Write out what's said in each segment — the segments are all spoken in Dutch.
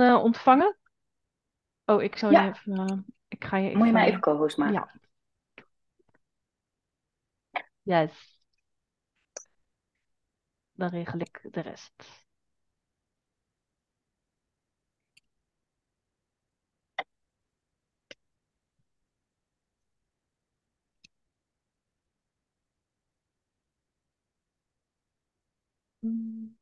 eh, ontvangen? Oh, ik zal Ja. je even. eh, ik ga je Moet je mij even. even co-host maken? Ja. Yes. Dan regel ik de rest. Mm.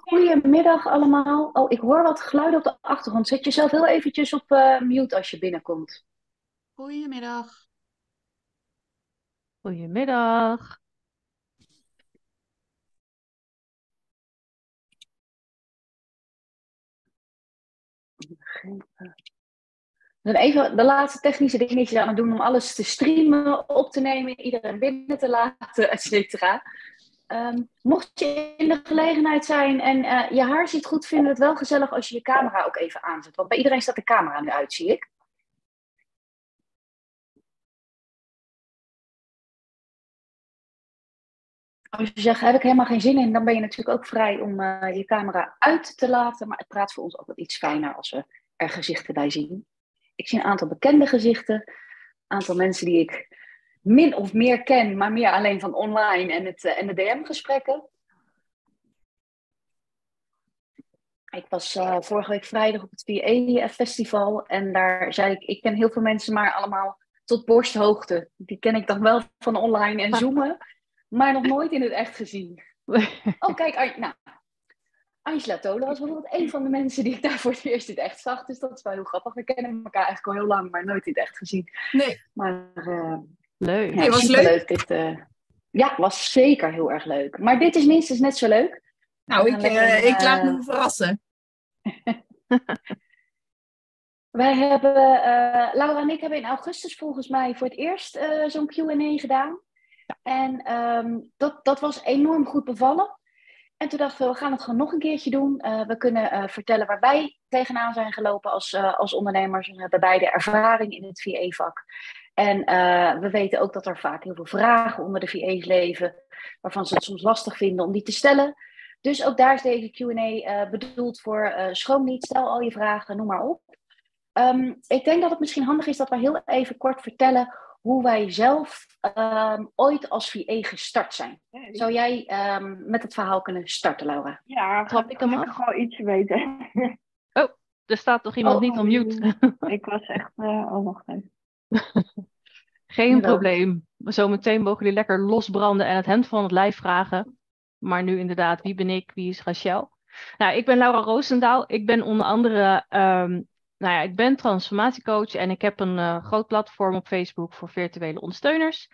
Goedemiddag allemaal. Oh, ik hoor wat geluiden op de achtergrond. Zet jezelf heel eventjes op eh, mute als je binnenkomt. Goedemiddag. Goedemiddag. Dan even de laatste technische dingetjes aan het doen om alles te streamen, op te nemen, iedereen binnen te laten, et cetera. Ehm, mocht je in de gelegenheid zijn en eh, je haar ziet goed, vinden we het wel gezellig als je je camera ook even aanzet. Want bij iedereen staat de camera nu uit, zie ik. Als je zegt, heb ik helemaal geen zin in, dan ben je natuurlijk ook vrij om eh, je camera uit te laten. Maar het praat voor ons altijd iets fijner als we er gezichten bij zien. Ik zie een aantal bekende gezichten, een aantal mensen die ik min of meer ken, maar meer alleen van online en, het, eh, en de DM-gesprekken. Ik was eh, vorige week vrijdag op het VA-festival en daar zei ik, ik ken heel veel mensen, maar allemaal tot borsthoogte. Die ken ik dan wel van online en zoomen, maar nog nooit in het echt gezien. Oh, kijk, nou, Angela Tolen was bijvoorbeeld een van de mensen die ik daar voor het eerst in het echt zag. Dus dat is wel heel grappig. We kennen elkaar eigenlijk al heel lang, maar nooit in het echt gezien. Nee, Maar eh, Leuk. ja, was superleuk. Dit, eh, ja, was zeker heel erg leuk. Maar dit is minstens net zo leuk. nou, ik, eh, ik laat eh, me verrassen. Wij hebben, eh, Laura en ik hebben in augustus volgens mij voor het eerst eh, zo'n Q&A gedaan. En ehm, dat, dat was enorm goed bevallen. En toen dachten we, we gaan het gewoon nog een keertje doen. Eh, we kunnen eh, vertellen waar wij tegenaan zijn gelopen als, eh, als ondernemers. We hebben beide ervaring in het VA-vak. En eh, we weten ook dat er vaak heel veel vragen onder de VA's leven, waarvan ze het soms lastig vinden om die te stellen. Dus ook daar is deze Q&A eh, bedoeld voor. eh schroom niet, stel al je vragen, noem maar op. Ehm, ik denk dat het misschien handig is dat we heel even kort vertellen hoe wij zelf ehm, ooit als VA gestart zijn. Zou jij ehm, met het verhaal kunnen starten, Laura? Ja, Trap ik hem af? gewoon iets weten. Er staat toch iemand Oh, niet on mute? ik was echt... eh oh, wacht even. Geen Jawel. probleem. Zometeen mogen jullie lekker losbranden en het hemd van het lijf vragen. Maar nu inderdaad, wie ben ik? Wie is Rachel? Nou, ik ben Laura Roosendaal. Ik ben onder andere, ehm, nou ja, ik ben transformatiecoach en ik heb een eh, groot platform op Facebook voor virtuele ondersteuners.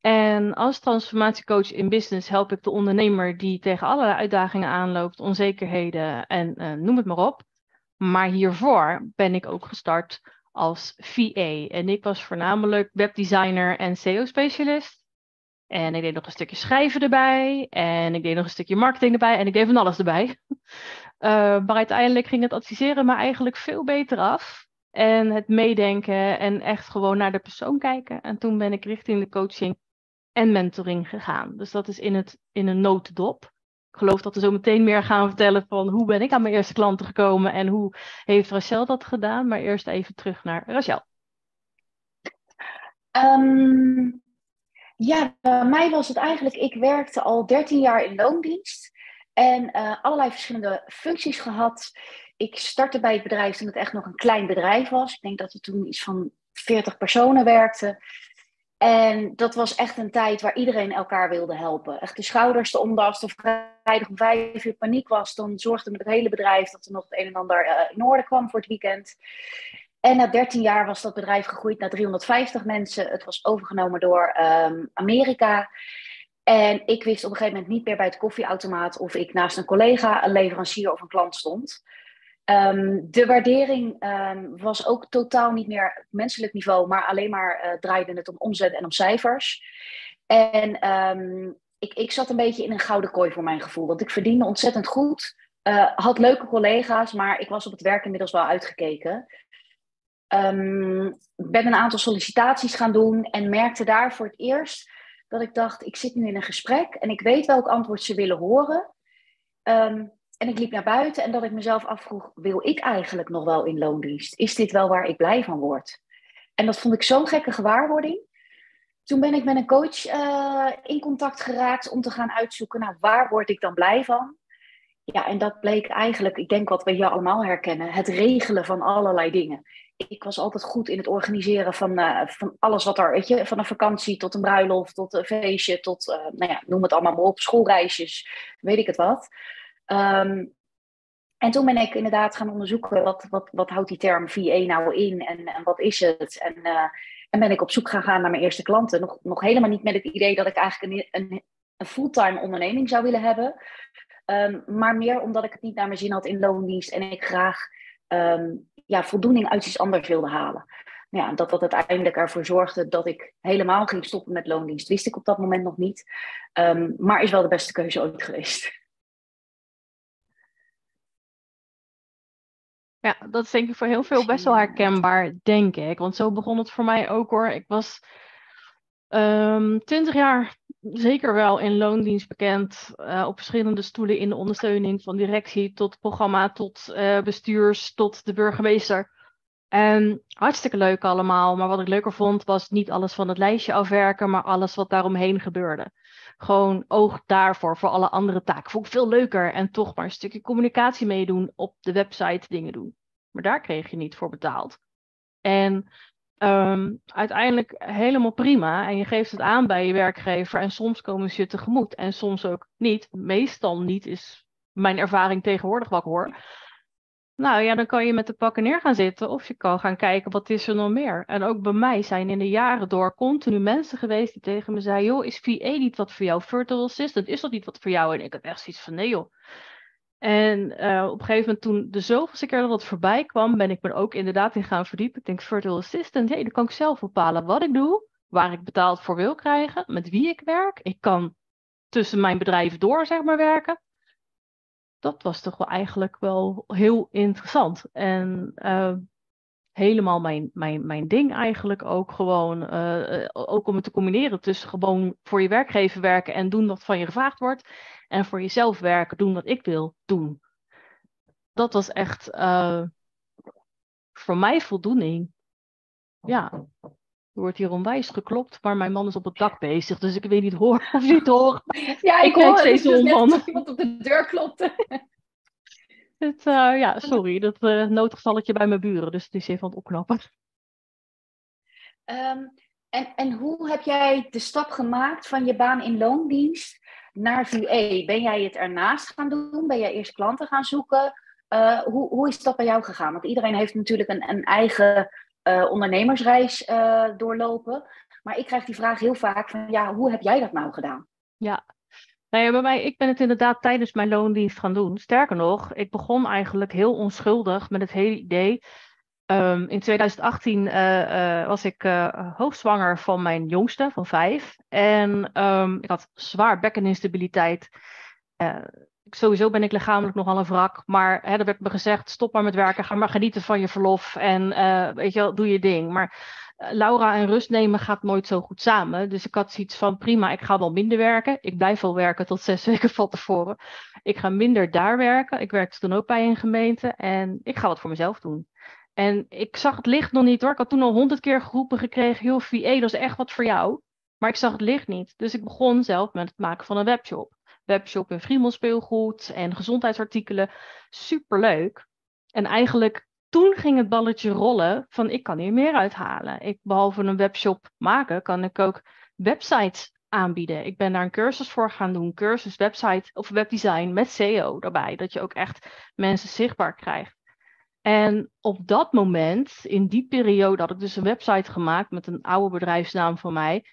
En als transformatiecoach in business help ik de ondernemer die tegen allerlei uitdagingen aanloopt, onzekerheden en eh, noem het maar op. Maar hiervoor ben ik ook gestart als VA. En ik was voornamelijk webdesigner en SEO-specialist. En ik deed nog een stukje schrijven erbij. En ik deed nog een stukje marketing erbij. En ik deed van alles erbij. Eh, maar uiteindelijk ging het adviseren me eigenlijk veel beter af. En het meedenken en echt gewoon naar de persoon kijken. En toen ben ik richting de coaching en mentoring gegaan. Dus dat is in, het, in een notendop. Ik geloof dat we zo meteen meer gaan vertellen van hoe ben ik aan mijn eerste klanten gekomen en hoe heeft Rachel dat gedaan. Maar eerst even terug naar Rachel. Ehm, ja, bij mij was het eigenlijk, ik werkte al 13 jaar in loondienst en eh, allerlei verschillende functies gehad. Ik startte bij het bedrijf toen het echt nog een klein bedrijf was. Ik denk dat er toen iets van 40 personen werkten. En dat was echt een tijd waar iedereen elkaar wilde helpen. Echt de schouders eronder. Als er vrijdag om vijf uur paniek was, dan zorgde het hele bedrijf dat er nog het een en ander eh, in orde kwam voor het weekend. En na 13 jaar was dat bedrijf gegroeid naar 350 mensen. Het was overgenomen door ehm, Amerika. En ik wist op een gegeven moment niet meer bij het koffieautomaat of ik naast een collega, een leverancier of een klant stond. Ehm, de waardering ehm, was ook totaal niet meer op menselijk niveau, maar alleen maar eh, draaide het om omzet en om cijfers. En ehm, ik, ik zat een beetje in een gouden kooi voor mijn gevoel, want ik verdiende ontzettend goed. eh, had leuke collega's, maar ik was op het werk inmiddels wel uitgekeken. Ik ben een aantal sollicitaties gaan doen en merkte daar voor het eerst dat ik dacht, ik zit nu in een gesprek en ik weet welk antwoord ze willen horen. Ehm, En ik liep naar buiten en dat ik mezelf afvroeg, wil ik eigenlijk nog wel in loondienst? Is dit wel waar ik blij van word? En dat vond ik zo'n gekke gewaarwording. Toen ben ik met een coach uh, in contact geraakt om te gaan uitzoeken, nou, waar word ik dan blij van? Ja, en dat bleek eigenlijk, ik denk wat we hier allemaal herkennen, het regelen van allerlei dingen. Ik was altijd goed in het organiseren van, uh, van alles wat er, weet je, van een vakantie tot een bruiloft, tot een feestje, tot, uh, nou ja, noem het allemaal maar op, schoolreisjes, weet ik het wat. Um, en toen ben ik inderdaad gaan onderzoeken, wat, wat, wat houdt die term VA nou in en, en wat is het? En, uh, en ben ik op zoek gegaan naar mijn eerste klanten. Nog, nog helemaal niet met het idee dat ik eigenlijk een, een, een fulltime onderneming zou willen hebben. Um, maar meer omdat ik het niet naar mijn zin had in loondienst en ik graag um, ja, voldoening uit iets anders wilde halen. Nou ja, dat dat uiteindelijk ervoor zorgde dat ik helemaal ging stoppen met loondienst, wist ik op dat moment nog niet. Maar is wel de beste keuze ooit geweest. Ja, dat is denk ik voor heel veel best wel herkenbaar, denk ik. Want zo begon het voor mij ook hoor. Ik was um, twintig jaar zeker wel in loondienst bekend. Uh, op verschillende stoelen in de ondersteuning van directie tot programma, tot uh, bestuurs, tot de burgemeester. En hartstikke leuk allemaal. Maar wat ik leuker vond, was niet alles van het lijstje afwerken, maar alles wat daaromheen gebeurde. Gewoon oog daarvoor, voor alle andere taken. Vond ik veel leuker. En toch maar een stukje communicatie meedoen, op de website dingen doen. Maar daar kreeg je niet voor betaald. En um, uiteindelijk helemaal prima. En je geeft het aan bij je werkgever. En soms komen ze je tegemoet. En soms ook niet. Meestal niet is mijn ervaring tegenwoordig wat hoor. Nou ja, dan kan je met de pakken neer gaan zitten. Of je kan gaan kijken wat is er nog meer. En ook bij mij zijn in de jaren door continu mensen geweest die tegen me zeiden: joh, is VA niet wat voor jou? Virtual Assistant, is dat niet wat voor jou? En ik had echt zoiets van: nee joh. En uh, op een gegeven moment toen de zoveelste keer dat het voorbij kwam, ben ik me ook inderdaad in gaan verdiepen. Ik denk virtual assistant, hey, dan kan ik zelf bepalen wat ik doe, waar ik betaald voor wil krijgen, met wie ik werk. Ik kan tussen mijn bedrijven door, zeg maar, werken. Dat was toch wel eigenlijk wel heel interessant. En uh, helemaal mijn, mijn, mijn ding eigenlijk ook gewoon. Uh, ook om het te combineren tussen gewoon voor je werkgever werken en doen wat van je gevraagd wordt. En voor jezelf werken, doen wat ik wil doen. Dat was echt uh, voor mij voldoening. Ja, er wordt hier onwijs geklopt, maar mijn man is op het dak bezig, dus ik weet niet hoor of niet hoor. Ja, ik, ik hoor steeds dus om iemand op de deur klopte. Het, uh, ja, sorry, dat uh, noodgevalletje bij mijn buren, dus het is even aan het opknappen. Um, en, en hoe heb jij de stap gemaakt van je baan in loondienst naar VA? Ben jij het ernaast gaan doen? Ben jij eerst klanten gaan zoeken? Uh, hoe, hoe is dat bij jou gegaan? Want iedereen heeft natuurlijk een, een eigen uh, ondernemersreis uh, doorlopen. Maar ik krijg die vraag heel vaak van, ja, hoe heb jij dat nou gedaan? Ja, nou bij mij, ik ben het inderdaad tijdens mijn loondienst gaan doen. Sterker nog, ik begon eigenlijk heel onschuldig met het hele idee. Um, in 2018 uh, uh, was ik uh, hoogzwanger van mijn jongste, van vijf. En um, ik had zwaar bekkeninstabiliteit. Sowieso ben ik lichamelijk nogal een wrak. Maar hè, er werd me gezegd, stop maar met werken. Ga maar genieten van je verlof. En weet je wel, doe je ding. Maar Laura en rust nemen gaat nooit zo goed samen. Dus ik had zoiets van, prima, ik ga wel minder werken. Ik blijf wel werken tot zes weken van tevoren. Ik ga minder daar werken. Ik werkte toen ook bij een gemeente. En ik ga wat voor mezelf doen. En ik zag het licht nog niet hoor. Ik had toen al honderd keer geroepen gekregen, joh, VA, dat is echt wat voor jou. Maar ik zag het licht niet. Dus ik begon zelf met het maken van een webshop. Webshop in Friemel speelgoed en gezondheidsartikelen. Superleuk. En eigenlijk toen ging het balletje rollen van ik kan hier meer uithalen. Ik, behalve een webshop maken, kan ik ook websites aanbieden. Ik ben daar een cursus voor gaan doen. Cursus website of webdesign met SEO daarbij. Dat je ook echt mensen zichtbaar krijgt. En op dat moment, in die periode, had ik dus een website gemaakt met een oude bedrijfsnaam van mij.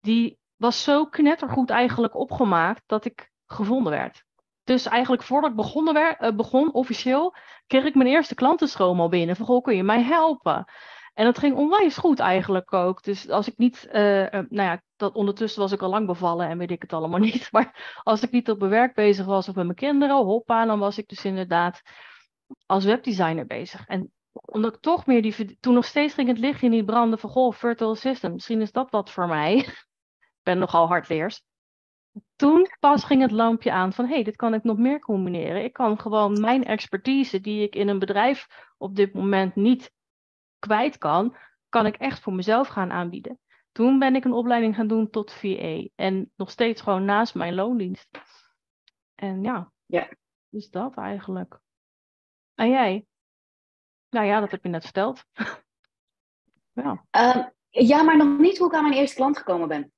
Die was zo knettergoed eigenlijk opgemaakt dat ik gevonden werd. Dus eigenlijk voordat ik begonnen werd, uh, begon officieel, kreeg ik mijn eerste klantenstroom al binnen. Van, goh, kun je mij helpen? En dat ging onwijs goed eigenlijk ook. Dus als ik niet, uh, uh, nou ja, dat, ondertussen was ik al lang bevallen en weet ik het allemaal niet. Maar als ik niet op mijn werk bezig was of met mijn kinderen, hoppa, dan was ik dus inderdaad als webdesigner bezig. En omdat ik toch meer die. Toen nog steeds ging het lichtje niet branden van. Goh, Virtual Assistant. Misschien is dat wat voor mij. ik ben nogal hardleers. Toen pas ging het lampje aan van hé, hey, dit kan ik nog meer combineren. Ik kan gewoon mijn expertise die ik in een bedrijf op dit moment niet kwijt kan, kan ik echt voor mezelf gaan aanbieden. Toen ben ik een opleiding gaan doen tot VA en nog steeds gewoon naast mijn loondienst. En ja, ja. dus dat eigenlijk. En jij? Nou ja, dat heb je net verteld. ja. Uh, ja, maar nog niet hoe ik aan mijn eerste klant gekomen ben.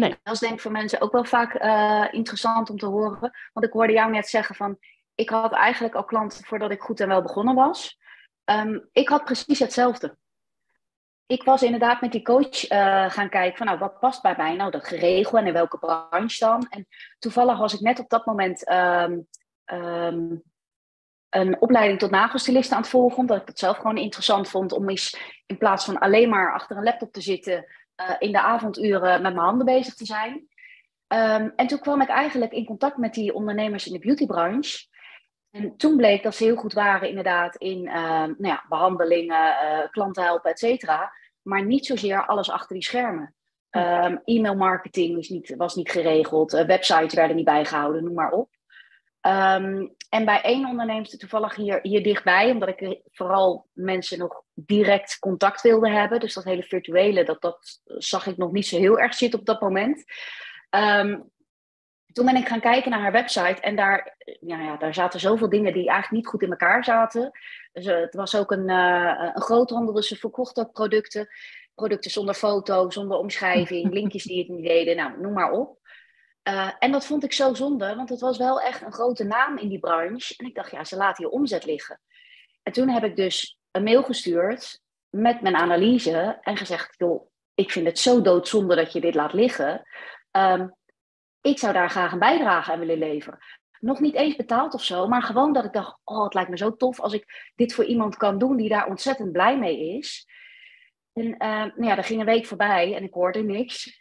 Nee. Dat is denk ik voor mensen ook wel vaak uh, interessant om te horen. Want ik hoorde jou net zeggen van, ik had eigenlijk al klanten voordat ik goed en wel begonnen was. Um, ik had precies hetzelfde. Ik was inderdaad met die coach uh, gaan kijken van, nou, wat past bij mij? Nou, dat geregeld en in welke branche dan? En toevallig was ik net op dat moment um, um, een opleiding tot nagelstylist aan het volgen, omdat ik het zelf gewoon interessant vond om eens in plaats van alleen maar achter een laptop te zitten, uh, in de avonduren met mijn handen bezig te zijn. Um, en toen kwam ik eigenlijk in contact met die ondernemers in de beautybranche. En toen bleek dat ze heel goed waren inderdaad in uh, nou ja, behandelingen, uh, klanten helpen, et cetera. Maar niet zozeer alles achter die schermen. Um, e-mail marketing was niet, was niet geregeld, websites werden niet bijgehouden, noem maar op. Um, en bij één onderneemster toevallig hier, hier dichtbij, omdat ik vooral mensen nog direct contact wilde hebben. Dus dat hele virtuele, dat, dat zag ik nog niet zo heel erg zitten op dat moment. Um, toen ben ik gaan kijken naar haar website en daar, ja, ja, daar zaten zoveel dingen die eigenlijk niet goed in elkaar zaten. Dus, uh, het was ook een, uh, een groothandel, dus ze verkocht ook producten. Producten zonder foto, zonder omschrijving, linkjes die het niet deden, nou, noem maar op. Uh, en dat vond ik zo zonde, want het was wel echt een grote naam in die branche. En ik dacht, ja, ze laten hier omzet liggen. En toen heb ik dus een mail gestuurd met mijn analyse en gezegd, ik vind het zo doodzonde dat je dit laat liggen. Um, ik zou daar graag een bijdrage aan willen leveren. Nog niet eens betaald of zo, maar gewoon dat ik dacht, oh, het lijkt me zo tof als ik dit voor iemand kan doen die daar ontzettend blij mee is. En uh, nou ja, er ging een week voorbij en ik hoorde niks.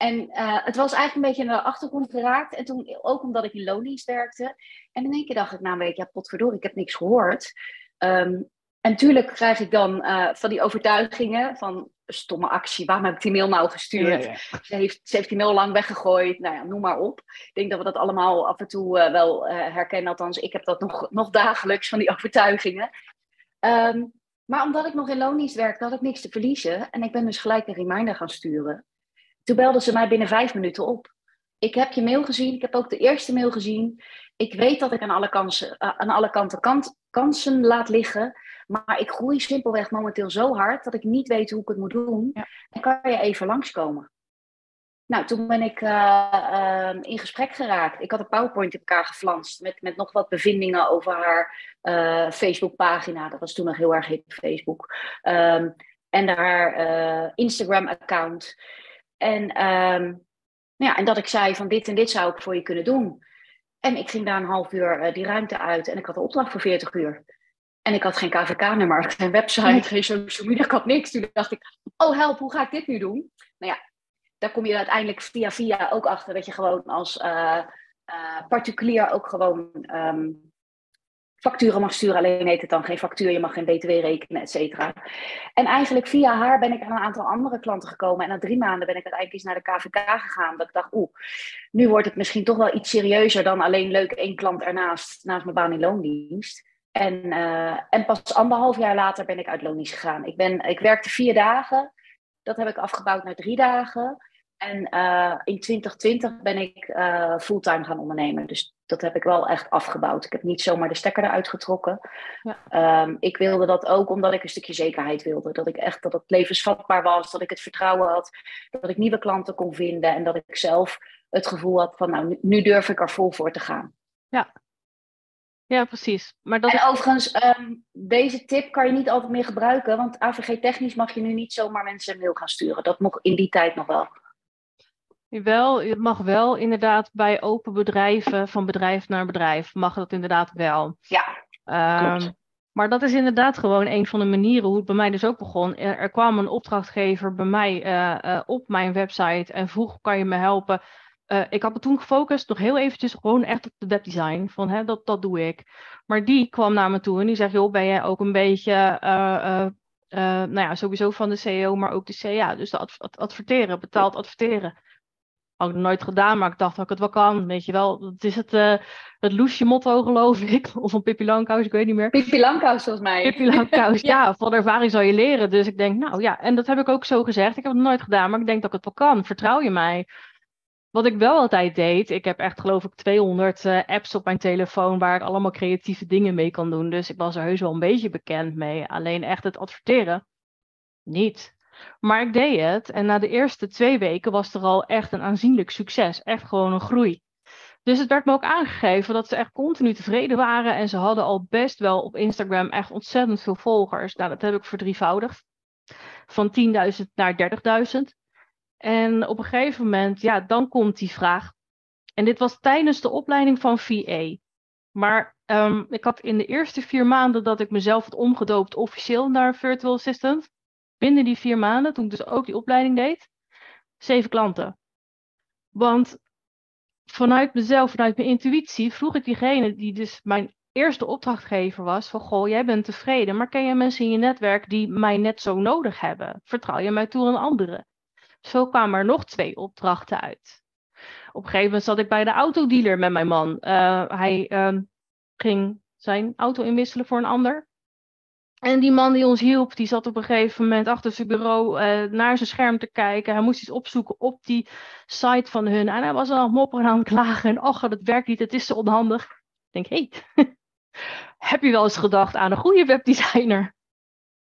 En uh, het was eigenlijk een beetje naar de achtergrond geraakt. En toen ook omdat ik in loondienst werkte. En in één keer dacht ik na een week, ja potverdorie, ik heb niks gehoord. Um, en tuurlijk krijg ik dan uh, van die overtuigingen van stomme actie, waarom heb ik die mail nou gestuurd? Ja, ja. Ze, heeft, ze heeft die mail lang weggegooid, nou ja, noem maar op. Ik denk dat we dat allemaal af en toe uh, wel uh, herkennen, althans ik heb dat nog, nog dagelijks van die overtuigingen. Um, maar omdat ik nog in loondienst werkte, had ik niks te verliezen. En ik ben dus gelijk een reminder gaan sturen. Toen belden ze mij binnen vijf minuten op. Ik heb je mail gezien, ik heb ook de eerste mail gezien. Ik weet dat ik aan alle, kansen, uh, aan alle kanten kant, kansen laat liggen. Maar ik groei simpelweg momenteel zo hard dat ik niet weet hoe ik het moet doen. Ja. En kan je even langskomen? Nou, toen ben ik uh, uh, in gesprek geraakt. Ik had een PowerPoint in elkaar geflanst met, met nog wat bevindingen over haar uh, Facebookpagina. Dat was toen nog heel erg hip, Facebook. Um, en haar Instagram-account. En, um, ja, en dat ik zei van dit en dit zou ik voor je kunnen doen. En ik ging daar een half uur die ruimte uit en ik had de opdracht voor 40 uur. En ik had geen KVK-nummer, geen website, geen social media, ik had niks. Toen dacht ik, oh help, hoe ga ik dit nu doen? Nou ja, daar kom je uiteindelijk via via ook achter dat je gewoon als uh, uh, particulier ook gewoon um, facturen mag sturen. Alleen heet het dan geen factuur, je mag geen btw rekenen, et cetera. En eigenlijk via haar ben ik aan een aantal andere klanten gekomen. En na drie maanden ben ik uiteindelijk eens naar de KVK gegaan. Dat ik dacht, oeh, nu wordt het misschien toch wel iets serieuzer dan alleen leuk één klant ernaast, naast mijn baan in loondienst. En, uh, en pas anderhalf jaar later ben ik uit loondienst gegaan. Ik, ben, ik werkte vier dagen. Dat heb ik afgebouwd naar drie dagen. En uh, in 2020 ben ik uh, fulltime gaan ondernemen. Dus dat heb ik wel echt afgebouwd. Ik heb niet zomaar de stekker eruit getrokken. Ja. Um, ik wilde dat ook omdat ik een stukje zekerheid wilde. Dat ik echt dat het levensvatbaar was. Dat ik het vertrouwen had. Dat ik nieuwe klanten kon vinden. En dat ik zelf het gevoel had van nou, nu, durf ik er vol voor te gaan. Ja, ja, precies. Maar dat en overigens, um, deze tip kan je niet altijd meer gebruiken, want AVG-technisch mag je nu niet zomaar mensen een mail gaan sturen. Dat mocht in die tijd nog wel. Wel, het mag wel inderdaad bij open bedrijven, van bedrijf naar bedrijf, mag dat inderdaad wel. Ja, um, maar dat is inderdaad gewoon een van de manieren hoe het bij mij dus ook begon. Er, er kwam een opdrachtgever bij mij uh, uh, op mijn website en vroeg, kan je me helpen? Uh, ik had me toen gefocust nog heel eventjes gewoon echt op de webdesign. Van hè, dat, dat doe ik. Maar die kwam naar me toe en die zegt, joh, ben jij ook een beetje, uh, nou ja, sowieso van de CEO, maar ook de CA. Dus de adv adverteren, betaald adverteren. Had ik nog nooit gedaan, maar ik dacht dat ik het wel kan. Weet je wel, het is het, uh, het loesje motto geloof ik. Of een Pippi Langkous, ik weet niet meer. Pippi Langkous volgens mij. Pippi Langkous, ja. ja. Van ervaring zal je leren. Dus ik denk, nou ja, en dat heb ik ook zo gezegd. Ik heb het nooit gedaan, maar ik denk dat ik het wel kan. Vertrouw je mij? Wat ik wel altijd deed, ik heb echt geloof ik 200 uh, apps op mijn telefoon waar ik allemaal creatieve dingen mee kan doen. Dus ik was er heus wel een beetje bekend mee. Alleen echt het adverteren, niet. Maar ik deed het en na de eerste twee weken was er al echt een aanzienlijk succes. Echt gewoon een groei. Dus het werd me ook aangegeven dat ze echt continu tevreden waren. En ze hadden al best wel op Instagram echt ontzettend veel volgers. Nou, dat heb ik verdrievoudigd. Van 10.000 naar 30.000. En op een gegeven moment, ja, dan komt die vraag. En dit was tijdens de opleiding van VA. Maar um, ik had in de eerste vier maanden dat ik mezelf had omgedoopt officieel naar virtual assistant. Binnen die vier maanden, toen ik dus ook die opleiding deed, zeven klanten. Want vanuit mezelf, vanuit mijn intuïtie, vroeg ik diegene die dus mijn eerste opdrachtgever was: van goh, jij bent tevreden, maar ken je mensen in je netwerk die mij net zo nodig hebben? Vertrouw je mij toe aan anderen? Zo kwamen er nog twee opdrachten uit. Op een gegeven moment zat ik bij de autodealer met mijn man. Uh, hij uh, ging zijn auto inwisselen voor een ander. En die man die ons hielp, die zat op een gegeven moment achter zijn bureau uh, naar zijn scherm te kijken. Hij moest iets opzoeken op die site van hun. En hij was al mopperen aan het klagen. En ach, dat werkt niet, het is zo onhandig. Ik denk, hé, hey, heb je wel eens gedacht aan een goede webdesigner?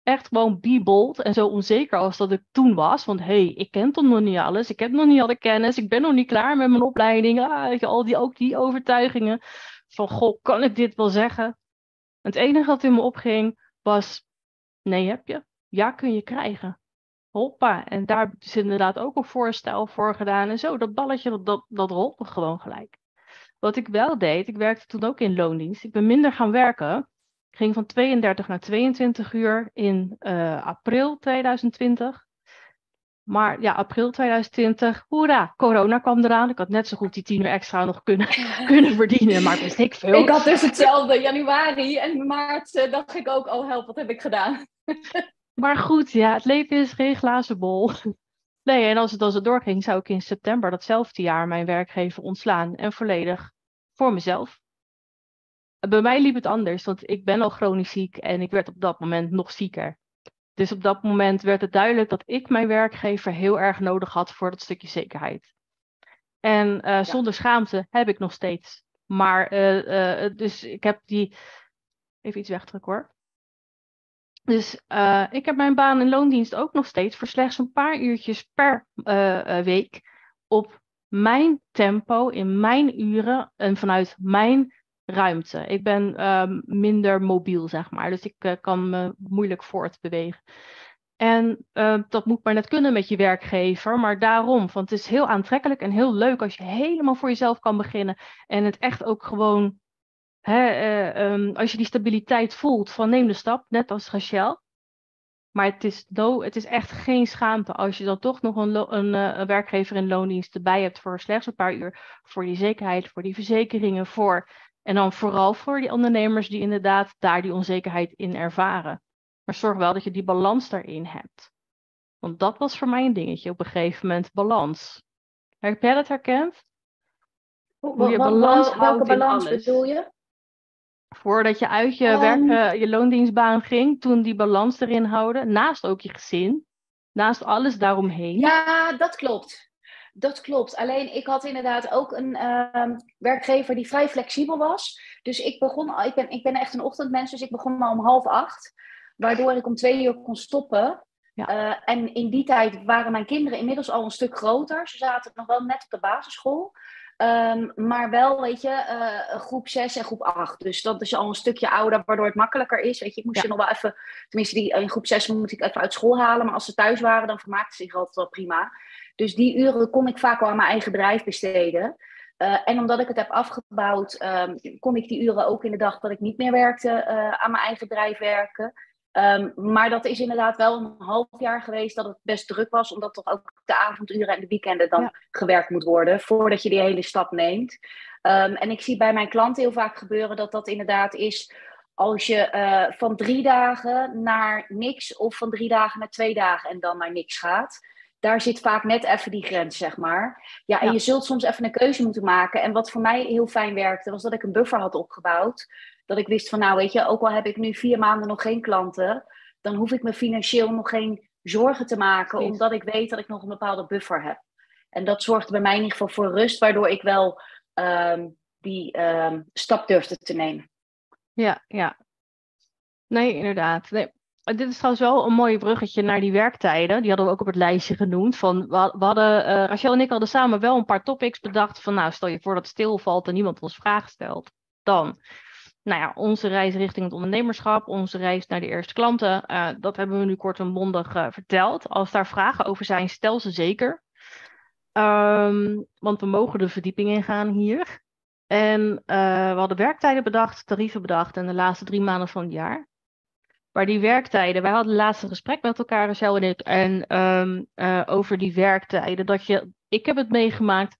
echt gewoon be en zo onzeker als dat ik toen was. Want hé, hey, ik ken toch nog niet alles. Ik heb nog niet alle kennis. Ik ben nog niet klaar met mijn opleiding. Ah, al die, ook die overtuigingen van, goh, kan ik dit wel zeggen? Het enige wat in me opging was, nee heb je. Ja kun je krijgen. Hoppa. En daar is inderdaad ook een voorstel voor gedaan. En zo, dat balletje, dat, dat, rolde gewoon gelijk. Wat ik wel deed, ik werkte toen ook in loondienst. Ik ben minder gaan werken ging van 32 naar 22 uur in uh, april 2020. Maar ja, april 2020, hoera, corona kwam eraan. Ik had net zo goed die 10 uur extra nog kunnen, kunnen verdienen, maar wist ik veel. Ik had dus hetzelfde, januari en maart uh, dacht ik ook, oh help, wat heb ik gedaan? maar goed, ja, het leven is geen glazen bol. Nee, en als het, als het doorging, zou ik in september datzelfde jaar mijn werkgever ontslaan en volledig voor mezelf bij mij liep het anders, want ik ben al chronisch ziek en ik werd op dat moment nog zieker. Dus op dat moment werd het duidelijk dat ik mijn werkgever heel erg nodig had voor dat stukje zekerheid. En uh, zonder schaamte heb ik nog steeds. Maar, uh, uh, dus ik heb die. Even iets wegdrukken hoor. Dus ik heb mijn baan in loondienst ook nog steeds voor slechts een paar uurtjes per week. Op mijn tempo, in mijn uren en vanuit mijn ruimte. Ik ben um, minder mobiel, zeg maar. Dus ik uh, kan me moeilijk voortbewegen. En uh, dat moet maar net kunnen met je werkgever. Maar daarom, want het is heel aantrekkelijk en heel leuk als je helemaal voor jezelf kan beginnen. En het echt ook gewoon, hè, uh, um, als je die stabiliteit voelt van neem de stap, net als Rachel. Maar het is, no, het is echt geen schaamte als je dan toch nog een, een, een werkgever in loondienst erbij hebt voor slechts een paar uur. Voor die zekerheid, voor die verzekeringen, voor en dan vooral voor die ondernemers die inderdaad daar die onzekerheid in ervaren. Maar zorg wel dat je die balans daarin hebt. Want dat was voor mij een dingetje op een gegeven moment, balans. Heb jij dat herkend? Hoe je balans houdt welke balans bedoel je? Voordat je uit je, um, werk, je loondienstbaan ging, toen die balans erin houden, naast ook je gezin, naast alles daaromheen. Ja, dat klopt. Dat klopt. Alleen ik had inderdaad ook een uh, werkgever die vrij flexibel was. Dus ik begon, ik ben, ik ben echt een ochtendmens, dus ik begon al om half acht. Waardoor ik om twee uur kon stoppen. Ja. Uh, en in die tijd waren mijn kinderen inmiddels al een stuk groter. Ze zaten nog wel net op de basisschool. Um, maar wel, weet je, uh, groep 6 en groep 8. Dus dat is al een stukje ouder, waardoor het makkelijker is. Weet je, ik moest ja. je nog wel even, tenminste, die, in groep 6 moet ik even uit school halen. Maar als ze thuis waren, dan vermaakten ze zich altijd wel prima. Dus die uren kon ik vaak wel aan mijn eigen bedrijf besteden. Uh, en omdat ik het heb afgebouwd, um, kon ik die uren ook in de dag dat ik niet meer werkte uh, aan mijn eigen bedrijf werken. Um, maar dat is inderdaad wel een half jaar geweest dat het best druk was, omdat toch ook de avonduren en de weekenden dan ja. gewerkt moet worden voordat je die hele stap neemt. Um, en ik zie bij mijn klanten heel vaak gebeuren dat dat inderdaad is als je uh, van drie dagen naar niks of van drie dagen naar twee dagen en dan naar niks gaat. Daar zit vaak net even die grens, zeg maar. Ja, en Ja. je zult soms even een keuze moeten maken. En wat voor mij heel fijn werkte, was dat ik een buffer had opgebouwd. Dat ik wist van, nou weet je, ook al heb ik nu vier maanden nog geen klanten, dan hoef ik me financieel nog geen zorgen te maken, Precies. omdat ik weet dat ik nog een bepaalde buffer heb. En dat zorgde bij mij in ieder geval voor rust, waardoor ik wel ehm, die ehm, stap durfde te nemen. Ja, ja. Nee, inderdaad. Nee. Dit is trouwens wel een mooi bruggetje naar die werktijden. Die hadden we ook op het lijstje genoemd. Van, we, had- we hadden, eh, Rachel en ik hadden samen wel een paar topics bedacht. Van nou, stel je voor dat het stilvalt en niemand ons vragen stelt. Dan, nou ja, onze reis richting het ondernemerschap. Onze reis naar de eerste klanten. eh, dat hebben we nu kort en bondig eh, verteld. Als daar vragen over zijn, stel ze zeker. Ehm, want we mogen de verdieping ingaan hier. En we hadden werktijden bedacht, tarieven bedacht en de laatste drie maanden van het jaar. Maar die werktijden, wij hadden het laatste gesprek met elkaar, Rachel en ik, en ehm, eh, over die werktijden. Dat je, ik heb het meegemaakt,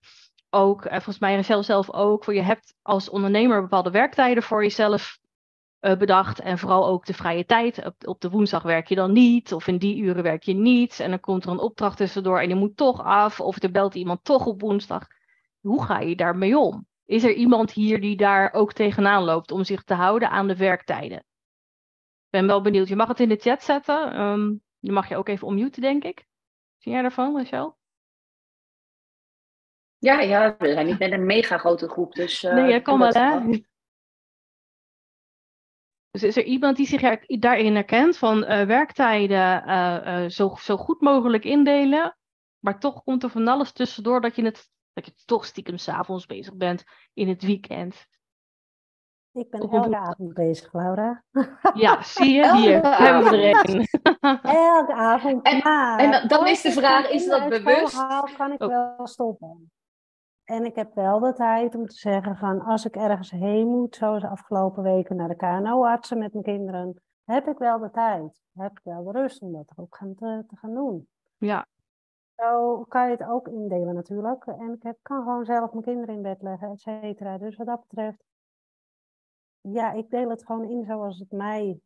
ook, en volgens mij Rachel zelf ook, voor je hebt als ondernemer bepaalde werktijden voor jezelf eh, bedacht. En vooral ook de vrije tijd. Op, op de woensdag werk je dan niet, of in die uren werk je niet. En dan komt er een opdracht tussendoor en die moet toch af, of er belt iemand toch op woensdag. Hoe ga je daarmee om? Is er iemand hier die daar ook tegenaan loopt om zich te houden aan de werktijden? Ik ben wel benieuwd. Je mag het in de chat zetten. Ehm je mag je ook even onmuten, denk ik. Zie jij daarvan, Rachel? Ja, ja, we zijn niet met een mega grote groep, dus... eh, nee, ik kan wel, hè? Dus is er iemand die zich daarin herkent van eh, werktijden eh, zo, zo goed mogelijk indelen, maar toch komt er van alles tussendoor dat je het dat je toch stiekem s'avonds bezig bent in het weekend. Ik ben elke avond bezig, Laura. Ja, zie je? Hier hebben we er een. Elke avond. En- maar en dan- is de vraag, is dat bewust? haal, kan ik Oh. wel stoppen. En ik heb wel de tijd om te zeggen van als ik ergens heen moet, zoals de afgelopen weken naar de KNO-artsen met mijn kinderen, heb ik wel de tijd. Heb ik wel de rust om dat ook gaan te, te gaan doen. Ja, Zo kan je het ook indelen natuurlijk. En ik heb, kan gewoon zelf mijn kinderen in bed leggen, et cetera. Dus wat dat betreft, ja, ik deel het gewoon in zoals het mij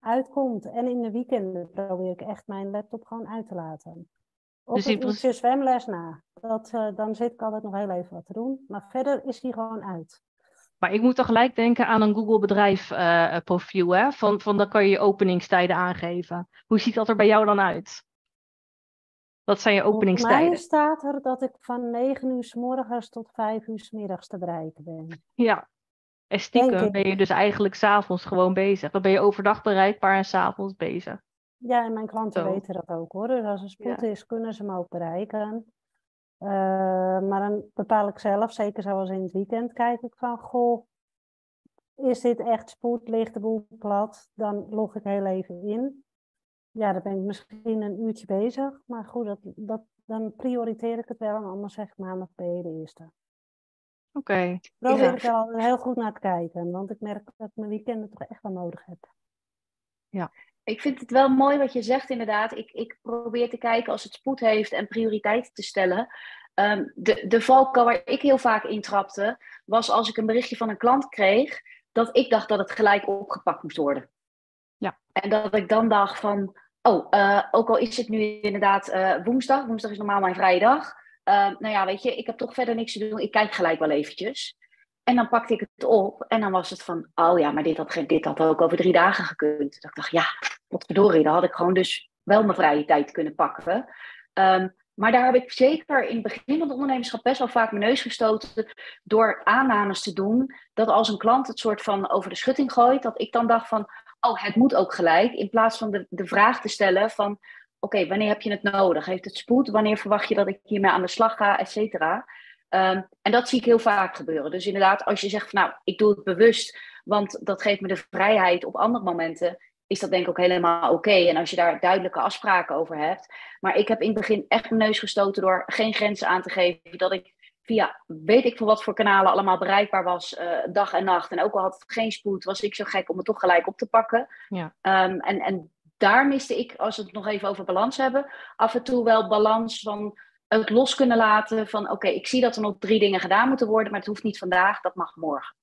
uitkomt. En in de weekenden probeer ik echt mijn laptop gewoon uit te laten. Op Dus dus het uurtje zwemles na. Dat, eh, dan zit ik altijd nog heel even wat te doen. Maar verder is die gewoon uit. maar ik moet dan gelijk denken aan een Google bedrijf eh, eh, profiel, hè? Van, van dan kan je je openingstijden aangeven. Hoe ziet dat er bij jou dan uit? Wat zijn je Volgens mij openingstijden? staat er dat ik van 9 uur s morgens tot 5 uur s middags te bereiken ben. Ja. En stiekem ben je dus eigenlijk s'avonds gewoon bezig. Dan ben je overdag bereikbaar en s'avonds bezig. Ja, en mijn klanten Zo. weten dat ook hoor. Dus als er spoed Ja. is, kunnen ze me ook bereiken. Eh, maar dan bepaal ik zelf, zeker zoals in het weekend, kijk ik van, goh, is dit echt spoed, ligt de boel plat? Dan log ik heel even in. Ja, dan ben ik misschien een uurtje bezig. Maar goed, dat, dat, dan prioriteer ik het wel. En anders zeg ik maandag ben je de eerste. Oké. Probeer Ja. ik wel altijd heel goed naar te kijken. Want ik merk dat ik mijn weekenden toch echt wel nodig heb. Ik vind het wel mooi wat je zegt, inderdaad. Ik, ik probeer te kijken als het spoed heeft en prioriteiten te stellen. Ehm, de, de valkuil waar ik heel vaak intrapte, was als ik een berichtje van een klant kreeg, dat ik dacht dat het gelijk opgepakt moest worden. Ja. En dat ik dan dacht van, oh, eh, ook al is het nu inderdaad eh, woensdag, woensdag is normaal mijn vrije dag. Ehm, nou ja, weet je, ik heb toch verder niks te doen, ik kijk gelijk wel eventjes. En dan pakte ik het op en dan was het van, oh ja, maar dit had, dit had ook over drie dagen gekund. Dat ik dacht, ja, wat verdorie, dan had ik gewoon dus wel mijn vrije tijd kunnen pakken. Ehm, maar daar heb ik zeker in het begin van het ondernemerschap best wel vaak mijn neus gestoten door aannames te doen. Dat als een klant het soort van over de schutting gooit, dat ik dan dacht van, oh, het moet ook gelijk. In plaats van de, de vraag te stellen van, oké, wanneer heb je het nodig? Heeft het spoed? Wanneer verwacht je dat ik hiermee aan de slag ga, et cetera? Ehm, en dat zie ik heel vaak gebeuren. Dus inderdaad, als je zegt van, nou, ik doe het bewust, want dat geeft me de vrijheid op andere momenten, is dat denk ik ook helemaal oké. En als je daar duidelijke afspraken over hebt. Maar ik heb in het begin echt mijn neus gestoten door geen grenzen aan te geven. Dat ik via weet ik veel wat voor kanalen allemaal bereikbaar was, eh, dag en nacht. En ook al had het geen spoed, was ik zo gek om het toch gelijk op te pakken. Ja. Ehm, en, en daar miste ik, als we het nog even over balans hebben, af en toe wel balans van het los kunnen laten. Van oké, ik zie dat er nog drie dingen gedaan moeten worden, maar het hoeft niet vandaag, dat mag morgen.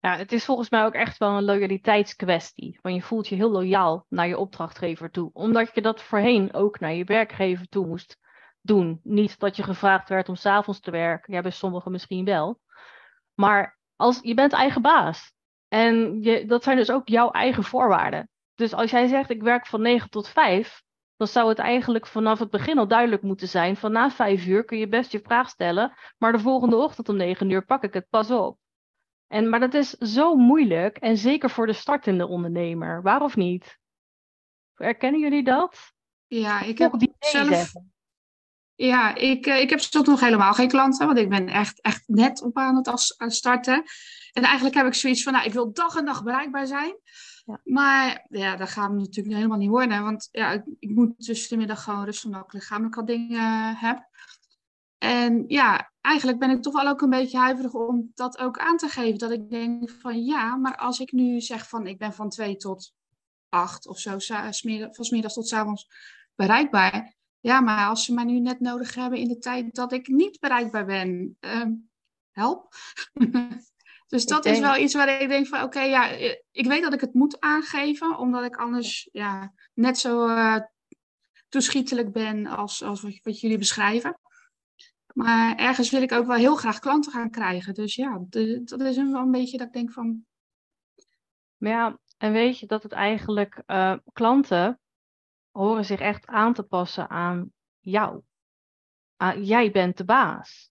Ja, het is volgens mij ook echt wel een loyaliteitskwestie. Want je voelt je heel loyaal naar je opdrachtgever toe. Omdat je dat voorheen ook naar je werkgever toe moest doen. Niet dat je gevraagd werd om s'avonds te werken. Ja, bij sommigen misschien wel. Maar als, je bent eigen baas. En je, dat zijn dus ook jouw eigen voorwaarden. Dus als jij zegt ik werk van 9 tot 5, dan zou het eigenlijk vanaf het begin al duidelijk moeten zijn. Van na 5 uur kun je best je vraag stellen, maar de volgende ochtend om 9 uur pak ik het pas op. En, maar dat is zo moeilijk en zeker voor de startende ondernemer. Waar of niet? Herkennen jullie dat? Ja, ik heb die zelf... zeggen. Ja, ik, eh, ik heb zelf nog helemaal geen klanten, want ik ben echt, echt net op aan het het starten. En eigenlijk heb ik zoiets van, nou, ik wil dag en dag bereikbaar zijn. Maar ja, dat gaat me natuurlijk helemaal niet worden. Want ja, ik, ik moet tussen de middag gewoon rustig omdat ik lichamelijk al dingen eh, heb. En ja, eigenlijk ben ik toch wel ook een beetje huiverig om dat ook aan te geven. Dat ik denk van ja, maar als ik nu zeg van ik ben van twee tot acht of zo, van 's middags tot avonds bereikbaar. Ja, maar als ze mij nu net nodig hebben in de tijd dat ik niet bereikbaar ben, ehm, help. dus dat is wel iets waar ik denk van oké, ja, eh, ik weet dat ik het moet aangeven, omdat ik anders ja, net zo eh, toeschietelijk ben als, als wat, wat jullie beschrijven. Maar ergens wil ik ook wel heel graag klanten gaan krijgen. Dus ja, de- dat is een- wel een beetje dat ik denk van, Maar ja, en weet je dat het eigenlijk eh, klanten horen zich echt aan te passen aan jou. Jij bent de baas.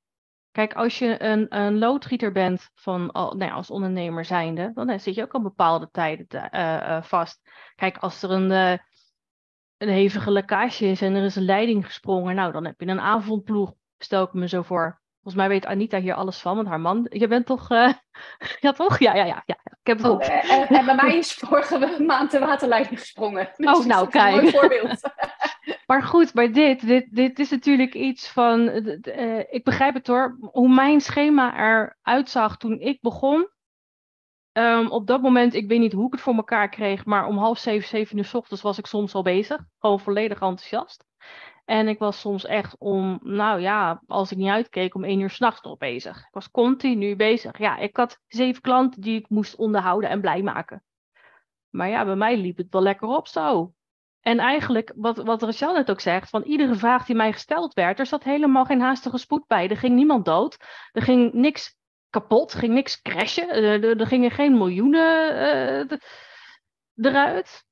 Kijk, als je een, een loodgieter bent van, al- nou ja, als ondernemer zijnde, dan eh, zit je ook al bepaalde tijden te- eh, eh, vast. Kijk, als er een, een hevige lekkage is en er is een leiding gesprongen, nou, dan heb je een avondploeg, stel ik me zo voor. Volgens mij weet Anita hier alles van, want haar man, je bent toch, ja toch? Ja, ja, ja, ja. Ik heb het Oh, goed. en, bij mij is vorige maand de waterleiding gesprongen. Dus Oh, nou, is een mooi kijk. voorbeeld. Maar goed, maar dit, dit, dit is natuurlijk iets van. eh, ik begrijp het hoor. Hoe mijn schema eruit zag toen ik begon. Ehm, op dat moment, ik weet niet hoe ik het voor elkaar kreeg, maar om half zeven, zeven uur s ochtends was ik soms al bezig. Gewoon volledig enthousiast. En ik was soms echt om, nou ja, als ik niet uitkeek, om één uur s'nachts nog bezig. Ik was continu bezig. Ja, ik had zeven klanten die ik moest onderhouden en blij maken. Maar ja, bij mij liep het wel lekker op zo. En eigenlijk, wat, wat Rachel net ook zegt, van iedere vraag die mij gesteld werd, er zat helemaal geen haastige spoed bij. Er ging niemand dood. Er ging niks kapot, ging niks crashen. Er, er, er gingen geen miljoenen eh, eruit.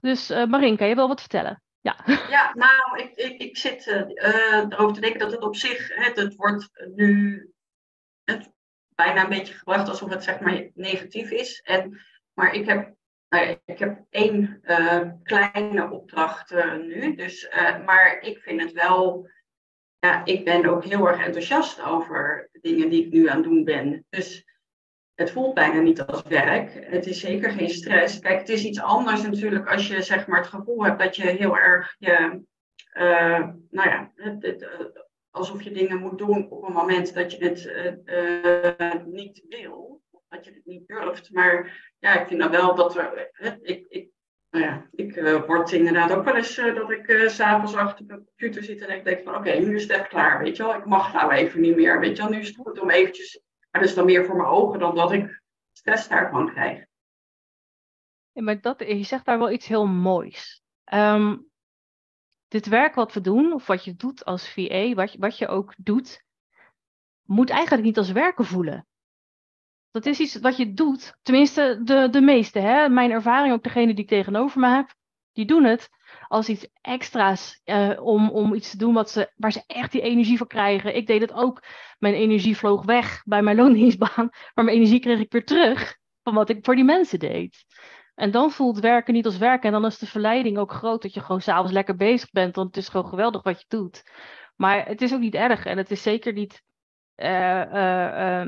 Dus uh, Marinka, je wil wat vertellen? Ja. Ja, nou, ik, ik, ik zit erover te denken dat het op zich, het, het wordt nu het, bijna een beetje gebracht alsof het zeg maar negatief is. En, maar ik heb, nou ik heb één uh, kleine opdracht uh, nu, dus, maar ik vind het wel, ja, ik ben ook heel erg enthousiast over de dingen die ik nu aan het doen ben. Dus het voelt bijna niet als werk. Het is zeker geen stress. Kijk, het is iets anders natuurlijk als je zeg maar het gevoel hebt dat je heel erg je, uh, nou ja, het, alsof je dingen moet doen op een moment dat je het niet wil, dat je het niet durft. Maar ja, ik vind dan wel dat er, ik, ik, nou ja, ik word inderdaad ook wel eens dat ik s s'avonds achter de computer zit en ik denk van oké, nu is het echt klaar, weet je wel. Ik mag nou even niet meer, weet je wel. Nu is het goed om eventjes maar dat is dan meer voor mijn ogen dan dat ik stress daarvan krijg. Maar dat, je zegt daar wel iets heel moois. Um, dit werk wat we doen, of wat je doet als VA, wat wat je ook doet, moet eigenlijk niet als werken voelen. Dat is iets wat je doet, tenminste de, de meeste. Hè? Mijn ervaring, ook degene die ik tegenover me heb, die doen het als iets extra's uh, om, om iets te doen wat ze, waar ze echt die energie van krijgen. Ik deed het ook. Mijn energie vloog weg bij mijn loondienstbaan, maar mijn energie kreeg ik weer terug van wat ik voor die mensen deed. En dan voelt werken niet als werken. En dan is de verleiding ook groot dat je gewoon s'avonds lekker bezig bent. Want het is gewoon geweldig wat je doet. Maar het is ook niet erg. En het is zeker niet. Uh, uh,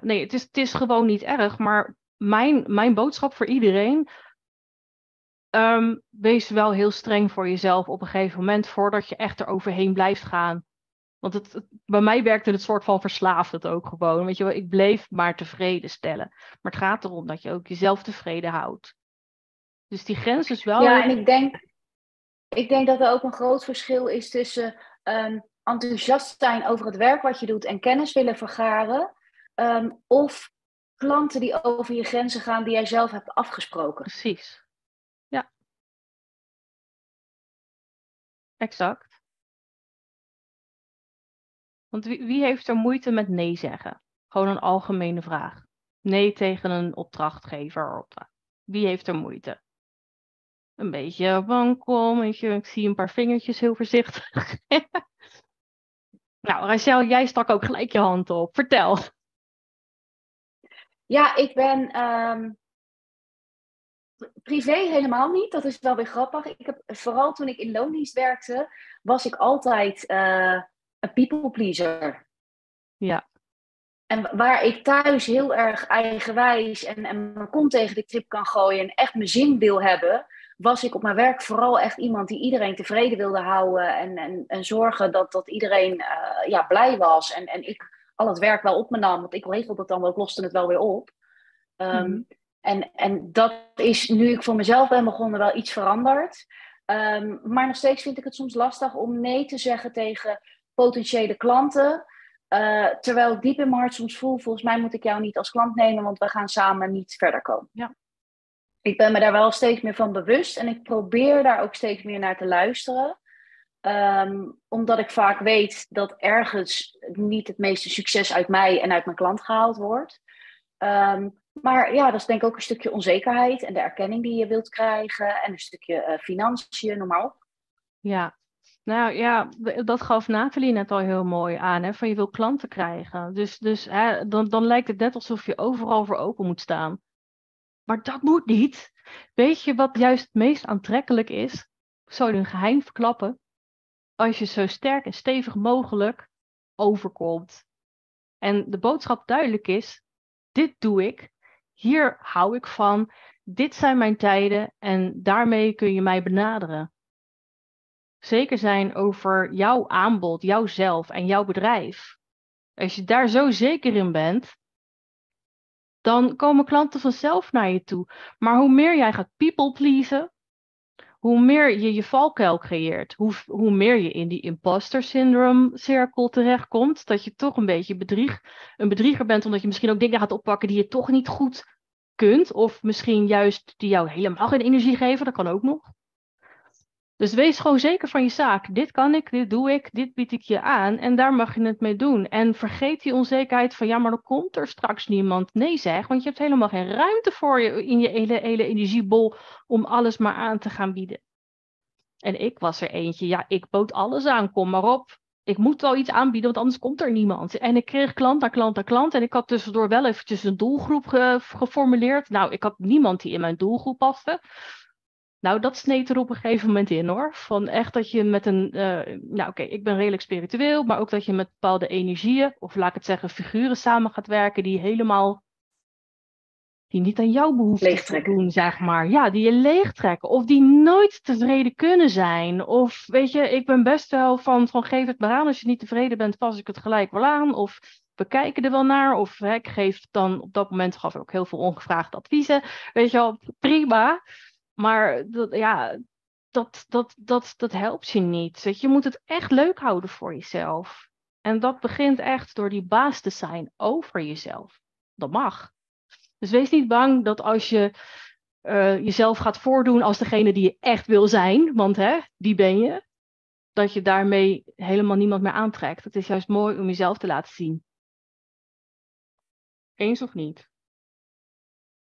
nee, het is, het is gewoon niet erg. Maar mijn, mijn boodschap voor iedereen Um, wees wel heel streng voor jezelf op een gegeven moment voordat je echt er overheen blijft gaan. Want het, het, bij mij werkte het soort van verslaafd het ook gewoon. Weet je wel, ik bleef maar tevreden stellen. Maar het gaat erom dat je ook jezelf tevreden houdt. Dus die grens is wel. Ja, en ik denk, ik denk dat er ook een groot verschil is tussen um, enthousiast zijn over het werk wat je doet en kennis willen vergaren. Um, of klanten die over je grenzen gaan die jij zelf hebt afgesproken. Precies. Ja. Exact. Want wie, wie heeft er moeite met nee zeggen? Gewoon een algemene vraag. Nee tegen een opdrachtgever. opdracht. Wie heeft er moeite? Een beetje wankel, ik zie een paar vingertjes heel voorzichtig. nou, Rachel, jij stak ook gelijk je hand op. Vertel. Ja, ik ben ehm, privé helemaal niet. Dat is wel weer grappig. Ik heb, vooral toen ik in loondienst werkte, was ik altijd eh, een people pleaser. Ja. En waar ik thuis heel erg eigenwijs en, en mijn kont tegen de trip kan gooien en echt mijn zin wil hebben, was ik op mijn werk vooral echt iemand die iedereen tevreden wilde houden en, en, en zorgen dat, dat iedereen uh, ja, blij was. En, en ik al het werk wel op me nam, want ik regelde het dan wel, ik loste het wel weer op. Um, mm. en, en dat is nu ik voor mezelf ben begonnen wel iets veranderd. Um, maar nog steeds vind ik het soms lastig om nee te zeggen tegen potentiële klanten. Uh, terwijl ik diep in mijn hart soms voel, volgens mij moet ik jou niet als klant nemen, want we gaan samen niet verder komen. Ja. Ik ben me daar wel steeds meer van bewust en ik probeer daar ook steeds meer naar te luisteren. Um, omdat ik vaak weet dat ergens niet het meeste succes uit mij en uit mijn klant gehaald wordt. Um, maar ja, dat is denk ik ook een stukje onzekerheid en de erkenning die je wilt krijgen en een stukje uh, financiën, noem maar op. Ja, nou ja, dat gaf Nathalie net al heel mooi aan, hè, van je wil klanten krijgen. Dus, dus hè, dan, dan lijkt het net alsof je overal voor open moet staan. Maar dat moet niet. Weet je wat juist het meest aantrekkelijk is? Zou je een geheim verklappen? Als je zo sterk en stevig mogelijk overkomt. En de boodschap duidelijk is: dit doe ik, hier hou ik van, dit zijn mijn tijden en daarmee kun je mij benaderen zeker zijn over jouw aanbod, jouzelf en jouw bedrijf. Als je daar zo zeker in bent, dan komen klanten vanzelf naar je toe. Maar hoe meer jij gaat people pleasen, hoe meer je je valkuil creëert, hoe, hoe meer je in die imposter syndrome cirkel terechtkomt, dat je toch een beetje bedrieg, een bedrieger bent, omdat je misschien ook dingen gaat oppakken die je toch niet goed kunt, of misschien juist die jou helemaal geen energie geven, dat kan ook nog. Dus wees gewoon zeker van je zaak. Dit kan ik, dit doe ik, dit bied ik je aan en daar mag je het mee doen. En vergeet die onzekerheid van ja, maar dan komt er straks niemand. Nee zeg, want je hebt helemaal geen ruimte voor je in je hele, hele energiebol om alles maar aan te gaan bieden. En ik was er eentje, ja, ik bood alles aan, kom maar op. Ik moet wel iets aanbieden, want anders komt er niemand. En ik kreeg klant na klant na klant. En ik had tussendoor wel eventjes een doelgroep ge geformuleerd. Nou, ik had niemand die in mijn doelgroep paste. Nou, dat sneed er op een gegeven moment in hoor. Van echt dat je met een, uh, nou oké, ik ben redelijk spiritueel, maar ook dat je met bepaalde energieën, of laat ik het zeggen, figuren samen gaat werken die helemaal, die niet aan jouw behoeften doen, zeg maar. Ja, die je leegtrekken. Of die nooit tevreden kunnen zijn. Of weet je, ik ben best wel van, van geef het maar aan. Als je niet tevreden bent, pas ik het gelijk wel aan. Of we kijken er wel naar. Of hè, ik geef dan, op dat moment gaf ik ook heel veel ongevraagde adviezen. Weet je wel, prima. Maar dat, ja, dat, dat, dat, dat helpt je niet. Je, moet het echt leuk houden voor jezelf. En dat begint echt door die baas te zijn over jezelf. Dat mag. Dus wees niet bang dat als je uh, jezelf gaat voordoen als degene die je echt wil zijn, want hè, die ben je, dat je daarmee helemaal niemand meer aantrekt. Het is juist mooi om jezelf te laten zien. Eens of niet?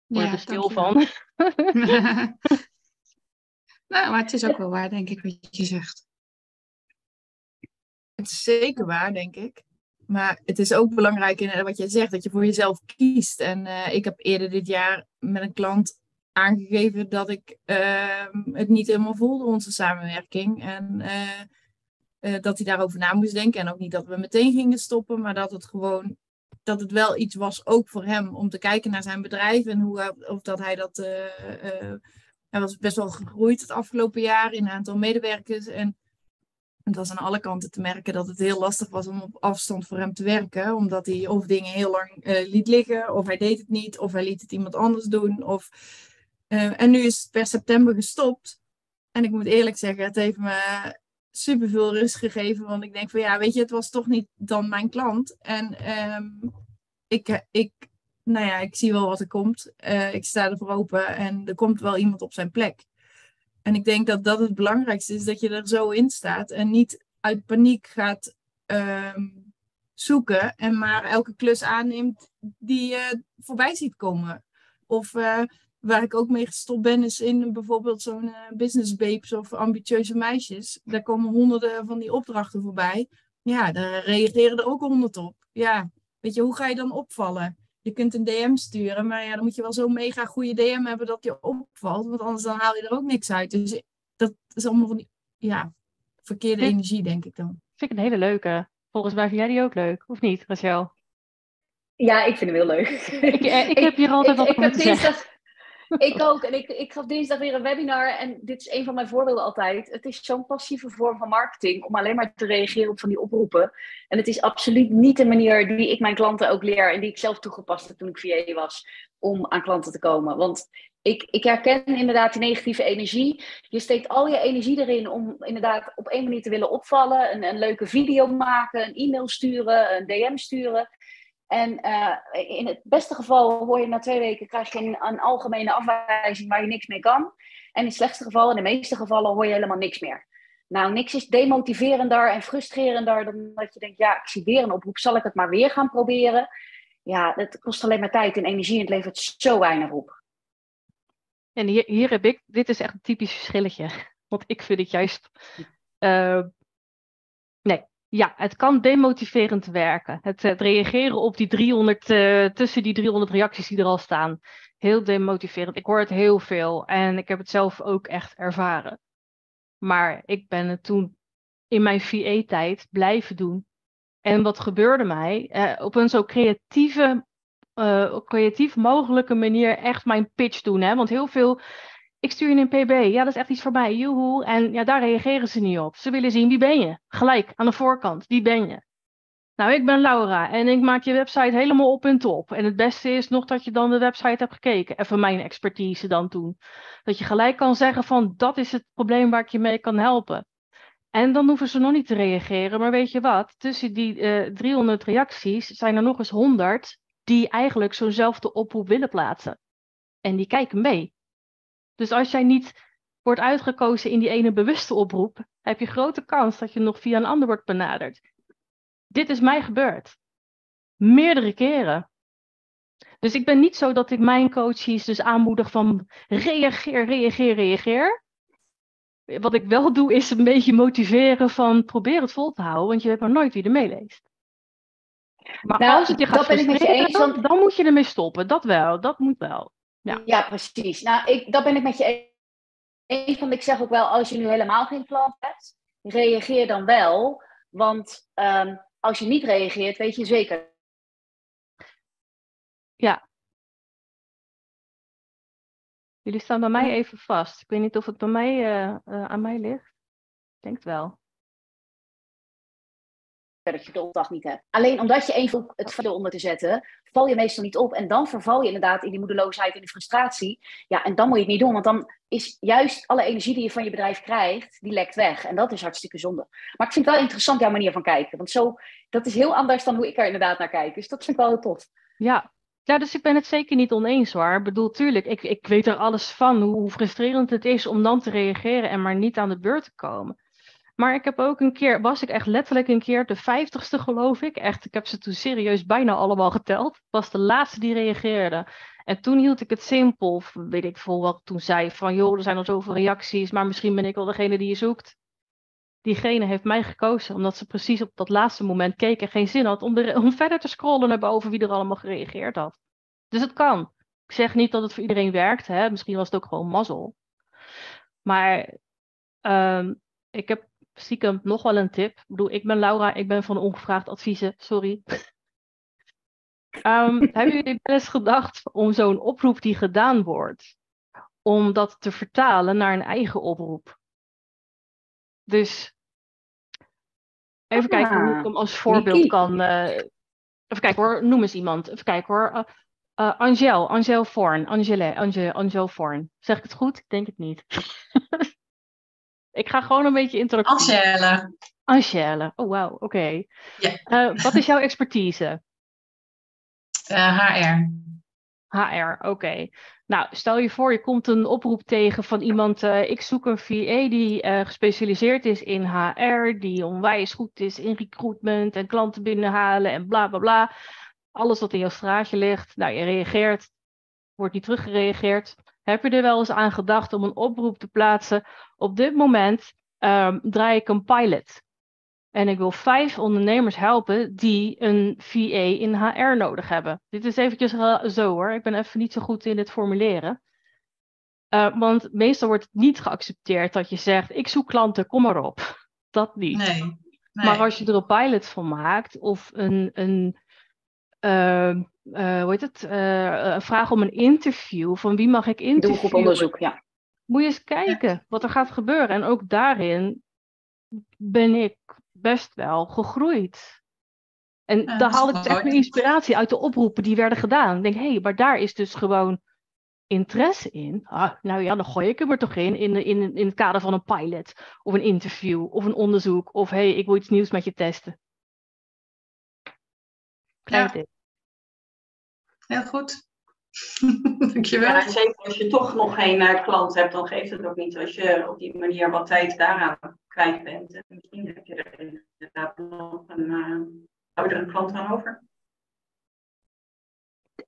Word je er stil van? nou, maar het is ook wel waar, denk ik, wat je zegt. Het is zeker waar, denk ik. Maar het is ook belangrijk in wat je zegt, dat je voor jezelf kiest. En uh, ik heb eerder dit jaar met een klant aangegeven dat ik uh, het niet helemaal voelde, onze samenwerking. En uh, dat hij daarover na moest denken. En ook niet dat we meteen gingen stoppen, maar dat het gewoon dat het wel iets was ook voor hem om te kijken naar zijn bedrijf en hoe of dat hij dat. Uh, uh, hij was best wel gegroeid het afgelopen jaar in aantal medewerkers. En het was aan alle kanten te merken dat het heel lastig was om op afstand voor hem te werken. Omdat hij of dingen heel lang uh, liet liggen, of hij deed het niet, of hij liet het iemand anders doen. Of, en nu is het per september gestopt. En ik moet eerlijk zeggen, het heeft me super veel rust gegeven. Want ik denk van ja, weet je, het was toch niet dan mijn klant. En um, ik, ik nou ja, ik zie wel wat er komt. Eh, ik sta ervoor open en er komt wel iemand op zijn plek. En ik denk dat dat het belangrijkste is, dat je er zo in staat en niet uit paniek gaat ehm, zoeken en maar elke klus aanneemt die je voorbij ziet komen. Of eh, waar ik ook mee gestopt ben, is in bijvoorbeeld zo'n uh, business babes of ambitieuze meisjes. Daar komen honderden van die opdrachten voorbij. Ja, daar reageren er ook honderd op. Ja, weet je, hoe ga je dan opvallen? Je kunt een DM sturen, maar ja, dan moet je wel zo'n mega goede DM hebben dat je opvalt. Want anders dan haal je er ook niks uit. Dus dat is allemaal van die, ja, verkeerde energie, denk ik dan. Vind ik een hele leuke. Volgens mij vind jij die ook leuk, of niet, Rachel? Ja, ik vind hem heel leuk. Ik, eh, ik heb hier altijd wat over te zeggen. Ik ook. En ik, ik gaf dinsdag weer een webinar. En dit is een van mijn voorbeelden altijd. Het is zo'n passieve vorm van marketing om alleen maar te reageren op van die oproepen. En het is absoluut niet de manier die ik mijn klanten ook leer en die ik zelf toegepast heb toen ik VA was om aan klanten te komen. Want ik, ik herken inderdaad die negatieve energie. Je steekt al je energie erin om inderdaad op één manier te willen opvallen. Een, een leuke video maken, een e-mail sturen, een DM sturen. En uh, in het beste geval hoor je na twee weken krijg je een, algemene afwijzing waar je niks mee kan. En in het slechtste geval, in de meeste gevallen, hoor je helemaal niks meer. Nou, niks is demotiverender en frustrerender dan dat je denkt, ja, ik zie weer een oproep, zal ik het maar weer gaan proberen? Ja, het kost alleen maar tijd en energie en het levert zo weinig op. En hier, heb ik, dit is echt een typisch verschilletje. Want ik vind het juist, nee, ja, het kan demotiverend werken. Het, het reageren op die 300, uh, tussen die 300 reacties die er al staan. Heel demotiverend. Ik hoor het heel veel en ik heb het zelf ook echt ervaren. Maar ik ben het toen in mijn VA-tijd blijven doen. En wat gebeurde mij? Uh, op een zo creatieve, creatief mogelijke manier echt mijn pitch doen. Hè? Want heel veel ik stuur je een pb. Ja, dat is echt iets voor mij. Joehoe. En ja, daar reageren ze niet op. Ze willen zien wie ben je. Gelijk, aan de voorkant. Wie ben je? Nou, ik ben Laura en ik maak je website helemaal op en top. En het beste is nog dat je dan de website hebt gekeken. Even mijn expertise dan toen. Dat je gelijk kan zeggen van dat is het probleem waar ik je mee kan helpen. En dan hoeven ze nog niet te reageren. Maar weet je wat? Tussen die uh, eh, 300 reacties zijn er nog eens 100 die eigenlijk zo'nzelfde oproep willen plaatsen. En die kijken mee. Dus als jij niet wordt uitgekozen in die ene bewuste oproep, heb je grote kans dat je nog via een ander wordt benaderd. Dit is mij gebeurd. Meerdere keren. Dus ik ben niet zo dat ik mijn coaches dus aanmoedig van reageer, reageer, reageer. Wat ik wel doe is een beetje motiveren van probeer het vol te houden, want je weet maar nooit wie er meeleest. Maar nou, als het je gaat frustreren, dan, dan moet je ermee stoppen. Dat wel, dat moet wel. Ja, ja precies. Nou, ik, dat ben ik met je eens. Want ik zeg ook wel, als je nu helemaal geen plan hebt, reageer dan wel. Want um, als je niet reageert, weet je zeker. Ja. Jullie staan bij mij even vast. Ik weet niet of het bij mij, uh, uh, aan mij ligt. Ik denk het wel dat je de opdracht niet hebt. Alleen omdat je even het verder onder te zetten, val je meestal niet op. En dan verval je inderdaad in die moedeloosheid en die frustratie. Ja, en dan moet je het niet doen, want dan is juist alle energie die je van je bedrijf krijgt, die lekt weg. En dat is hartstikke zonde. Maar ik vind het wel interessant jouw manier van kijken. Want zo, dat is heel anders dan hoe ik er inderdaad naar kijk. Dus dat vind ik wel heel tof. Ja, ja, dus ik ben het zeker niet oneens hoor. Ik bedoel, tuurlijk, ik, ik weet er alles van hoe frustrerend het is om dan te reageren en maar niet aan de beurt te komen. Maar ik heb ook een keer, was ik echt letterlijk een keer de vijftigste geloof ik. Echt, ik heb ze toen serieus bijna allemaal geteld. was de laatste die reageerde. En toen hield ik het simpel, weet ik veel wat toen zei. Van joh, er zijn al zoveel reacties, maar misschien ben ik wel degene die je zoekt. Diegene heeft mij gekozen, omdat ze precies op dat laatste moment keek en geen zin had om, om verder te scrollen naar boven wie er allemaal gereageerd had. Dus het kan. Ik zeg niet dat het voor iedereen werkt, hè? misschien was het ook gewoon mazzel. Maar um, ik heb stiekem nog wel een tip. Ik bedoel, ik ben Laura, ik ben van ongevraagd adviezen, sorry. um, hebben jullie wel eens gedacht om zo'n oproep die gedaan wordt, om dat te vertalen naar een eigen oproep? Dus even kijken hoe ik hem als voorbeeld kan. Uh, even kijken hoor, noem eens iemand. Even kijken hoor. Uh, uh, Angel, Angel Forn, Angele, Angel, Angel Forn. Zeg ik het goed? Ik denk het niet. Ik ga gewoon een beetje introduceren. Angèle. Angèle. Oh, wauw. Oké. Ja. Uh, wat is jouw expertise? Uh, HR. HR, oké. Nou, stel je voor, je komt een oproep tegen van iemand, uh, ik zoek een VA die uh, gespecialiseerd is in HR, die onwijs goed is in recruitment en klanten binnenhalen en bla bla bla. Alles wat in jouw straatje ligt. Nou, je reageert, wordt niet teruggereageerd. Heb je er wel eens aan gedacht om een oproep te plaatsen? Op dit moment um, draai ik een pilot. En ik wil vijf ondernemers helpen die een VA in HR nodig hebben. Dit is eventjes zo hoor. Ik ben even niet zo goed in het formuleren. Uh, want meestal wordt het niet geaccepteerd dat je zegt: Ik zoek klanten, kom maar op. Dat niet. Nee, nee. Maar als je er een pilot van maakt of een, een uh, uh, hoe heet het? een vraag om een interview van wie mag ik interviewen? Doelgroeponderzoek, ja. Moet je eens kijken ja. wat er gaat gebeuren. En ook daarin ben ik best wel gegroeid. En ja, daar haal ik echt mijn inspiratie uit de oproepen die werden gedaan. Ik denk, hé, hey, maar daar is dus gewoon interesse in. Ah, nou ja, dan gooi ik hem er toch in, in, in, in het kader van een pilot, of een interview, of een onderzoek, of hé, hey, ik wil iets nieuws met je testen. Klein ja. tip. Heel goed. Dankjewel. Ja, zeker als je toch nog geen uh, klant hebt, dan geeft het ook niet als je op die manier wat tijd daaraan kwijt bent. En misschien heb je er inderdaad nog een uh, oudere klant aan over.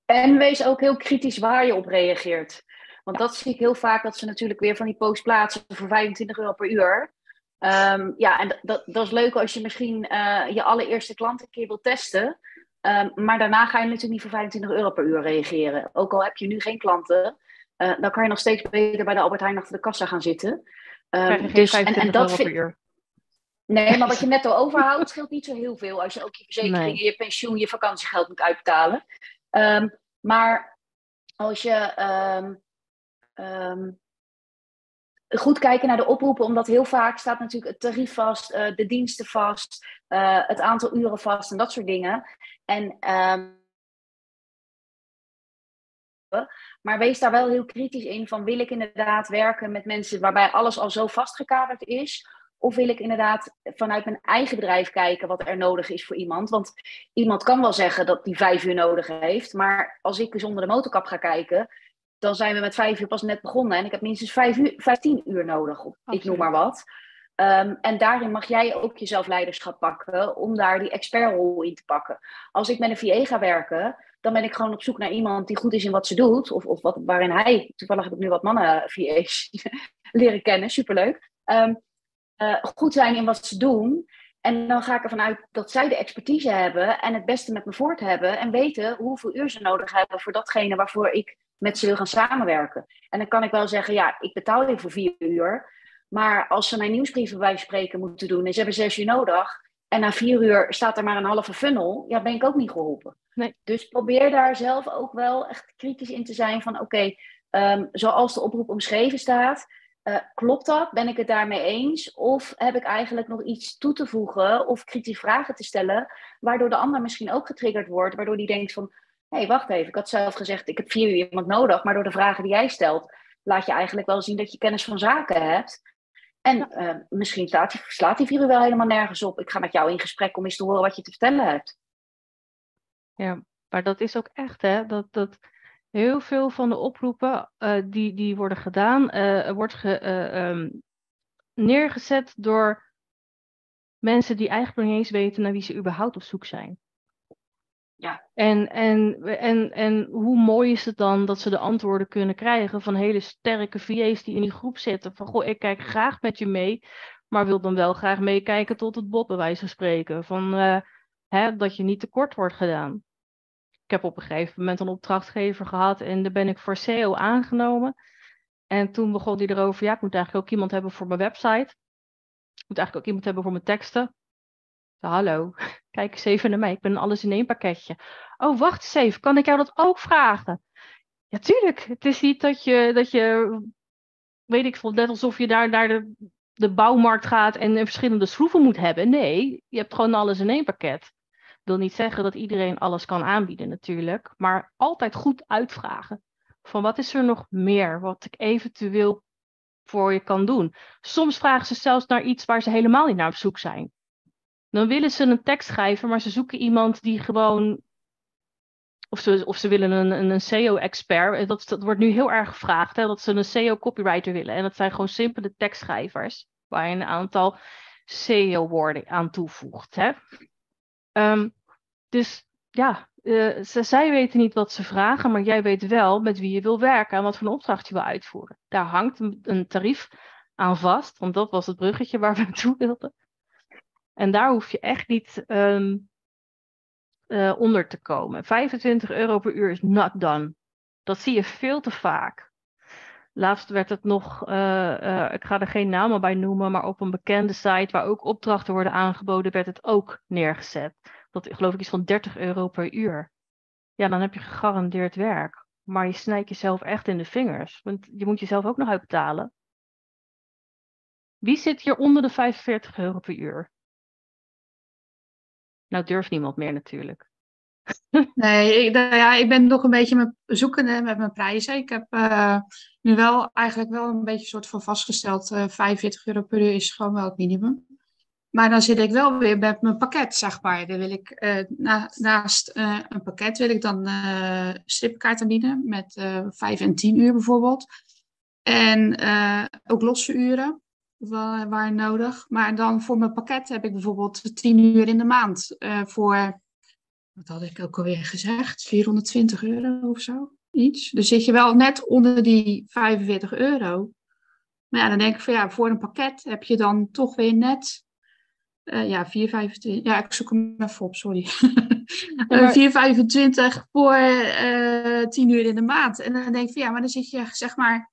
En wees ook heel kritisch waar je op reageert. Want dat zie ik heel vaak, dat ze natuurlijk weer van die post plaatsen voor 25 euro per uur. Um, ja, en dat, dat is leuk als je misschien uh, je allereerste klant een keer wil testen. Um, maar daarna ga je natuurlijk niet voor 25 euro per uur reageren. Ook al heb je nu geen klanten, uh, dan kan je nog steeds beter bij de Albert Heijn achter de kassa gaan zitten. Um, dus, en, en dat vind... per uur. Nee, maar wat je netto overhoudt scheelt niet zo heel veel als je ook je verzekeringen, nee. je pensioen, je vakantiegeld moet uitbetalen. Um, maar als je goed kijken naar de oproepen, omdat heel vaak staat natuurlijk het tarief vast, uh, de diensten vast, uh, het aantal uren vast en dat soort dingen. En, maar wees daar wel heel kritisch in van wil ik inderdaad werken met mensen waarbij alles al zo vastgekaderd is? Of wil ik inderdaad vanuit mijn eigen bedrijf kijken wat er nodig is voor iemand? Want iemand kan wel zeggen dat die vijf uur nodig heeft. Maar als ik eens onder de motorkap ga kijken, dan zijn we met vijf uur pas net begonnen. En ik heb minstens vijf uur, vijftien uur nodig. Of ik noem maar wat. Um, en daarin mag jij ook jezelf leiderschap pakken om daar die expertrol in te pakken. Als ik met een VA ga werken, dan ben ik gewoon op zoek naar iemand die goed is in wat ze doet. Of, of wat, waarin hij, toevallig heb ik nu wat mannen VA's leren kennen, superleuk. Um, uh, goed zijn in wat ze doen. En dan ga ik ervan uit dat zij de expertise hebben en het beste met me voort hebben. En weten hoeveel uur ze nodig hebben voor datgene waarvoor ik met ze wil gaan samenwerken. En dan kan ik wel zeggen, ja, ik betaal je voor vier uur. Maar als ze mijn nieuwsbrieven bij spreken moeten doen en ze hebben zes uur nodig. En na vier uur staat er maar een halve funnel. Ja, ben ik ook niet geholpen. Nee. Dus probeer daar zelf ook wel echt kritisch in te zijn van oké, okay, um, zoals de oproep omschreven staat. Uh, klopt dat? Ben ik het daarmee eens? Of heb ik eigenlijk nog iets toe te voegen of kritische vragen te stellen, waardoor de ander misschien ook getriggerd wordt, waardoor die denkt van, hé, hey, wacht even, ik had zelf gezegd, ik heb vier uur iemand nodig, maar door de vragen die jij stelt, laat je eigenlijk wel zien dat je kennis van zaken hebt. En uh, misschien die, slaat die vier uur wel helemaal nergens op. Ik ga met jou in gesprek om eens te horen wat je te vertellen hebt. Ja, maar dat is ook echt, hè, dat... dat heel veel van de oproepen uh, die, die worden gedaan, uh, wordt ge, um, neergezet door mensen die eigenlijk nog niet eens weten naar wie ze überhaupt op zoek zijn. Ja. En, en, en, en hoe mooi is het dan dat ze de antwoorden kunnen krijgen van hele sterke VA's die in die groep zitten. Van goh, ik kijk graag met je mee, maar wil dan wel graag meekijken tot het bot, bij wijze van spreken. Van, hè, dat je niet tekort wordt gedaan ik heb op een gegeven moment een opdrachtgever gehad en daar ben ik voor SEO aangenomen. En toen begon die erover, ja, ik moet eigenlijk ook iemand hebben voor mijn website. Ik moet eigenlijk ook iemand hebben voor mijn teksten. Hallo, kijk eens even naar mij, ik ben alles in één pakketje. Oh, wacht eens even, kan ik jou dat ook vragen? Ja, tuurlijk. Het is niet dat je, dat je weet ik veel, net alsof je daar naar de, de bouwmarkt gaat en verschillende schroeven moet hebben. Nee, je hebt gewoon alles in één pakket wil niet zeggen dat iedereen alles kan aanbieden natuurlijk, maar altijd goed uitvragen. Van wat is er nog meer wat ik eventueel voor je kan doen? Soms vragen ze zelfs naar iets waar ze helemaal niet naar op zoek zijn. Dan willen ze een tekst schrijven, maar ze zoeken iemand die gewoon of ze, of ze willen een, een, een SEO-expert. Dat, dat wordt nu heel erg gevraagd, hè, dat ze een SEO-copywriter willen. En dat zijn gewoon simpele tekstschrijvers, waar je een aantal SEO-woorden aan toevoegt. Hè. Ehm, dus ja, uh, ze, zij weten niet wat ze vragen, maar jij weet wel met wie je wil werken en wat voor een opdracht je wil uitvoeren. Daar hangt een, een tarief aan vast, want dat was het bruggetje waar we naartoe wilden. En daar hoef je echt niet um, uh, onder te komen. 25 euro per uur is not done. Dat zie je veel te vaak. Laatst werd het nog, uh, uh, ik ga er geen namen bij noemen, maar op een bekende site waar ook opdrachten worden aangeboden, werd het ook neergezet. Dat geloof ik is van 30 euro per uur. Ja, dan heb je gegarandeerd werk. Maar je snijdt jezelf echt in de vingers. Want je moet jezelf ook nog uitbetalen. Wie zit hier onder de 45 euro per uur? Nou durft niemand meer natuurlijk. Nee, ik, nou ja, ik ben nog een beetje met, zoekende met mijn prijzen. Ik heb uh, nu wel eigenlijk wel een beetje soort van vastgesteld. Uh, 45 euro per uur is gewoon wel het minimum. Maar dan zit ik wel weer met mijn pakket, zeg maar. Dan wil ik na, naast een pakket wil ik dan stripkaart aanbieden met 5 en 10 uur bijvoorbeeld. En ook losse uren waar, waar nodig. Maar dan voor mijn pakket heb ik bijvoorbeeld 10 uur in de maand voor wat had ik ook alweer gezegd? 420 euro of zo. Iets. Dus zit je wel net onder die 45 euro. Maar ja, dan denk ik van ja, voor een pakket heb je dan toch weer net. Uh, ja, 4,25. Ja, ik zoek hem even op, sorry. Ja, maar... 4,25 voor uh, eh, 10 uur in de maand. En dan denk ik van ja, maar dan zit je zeg maar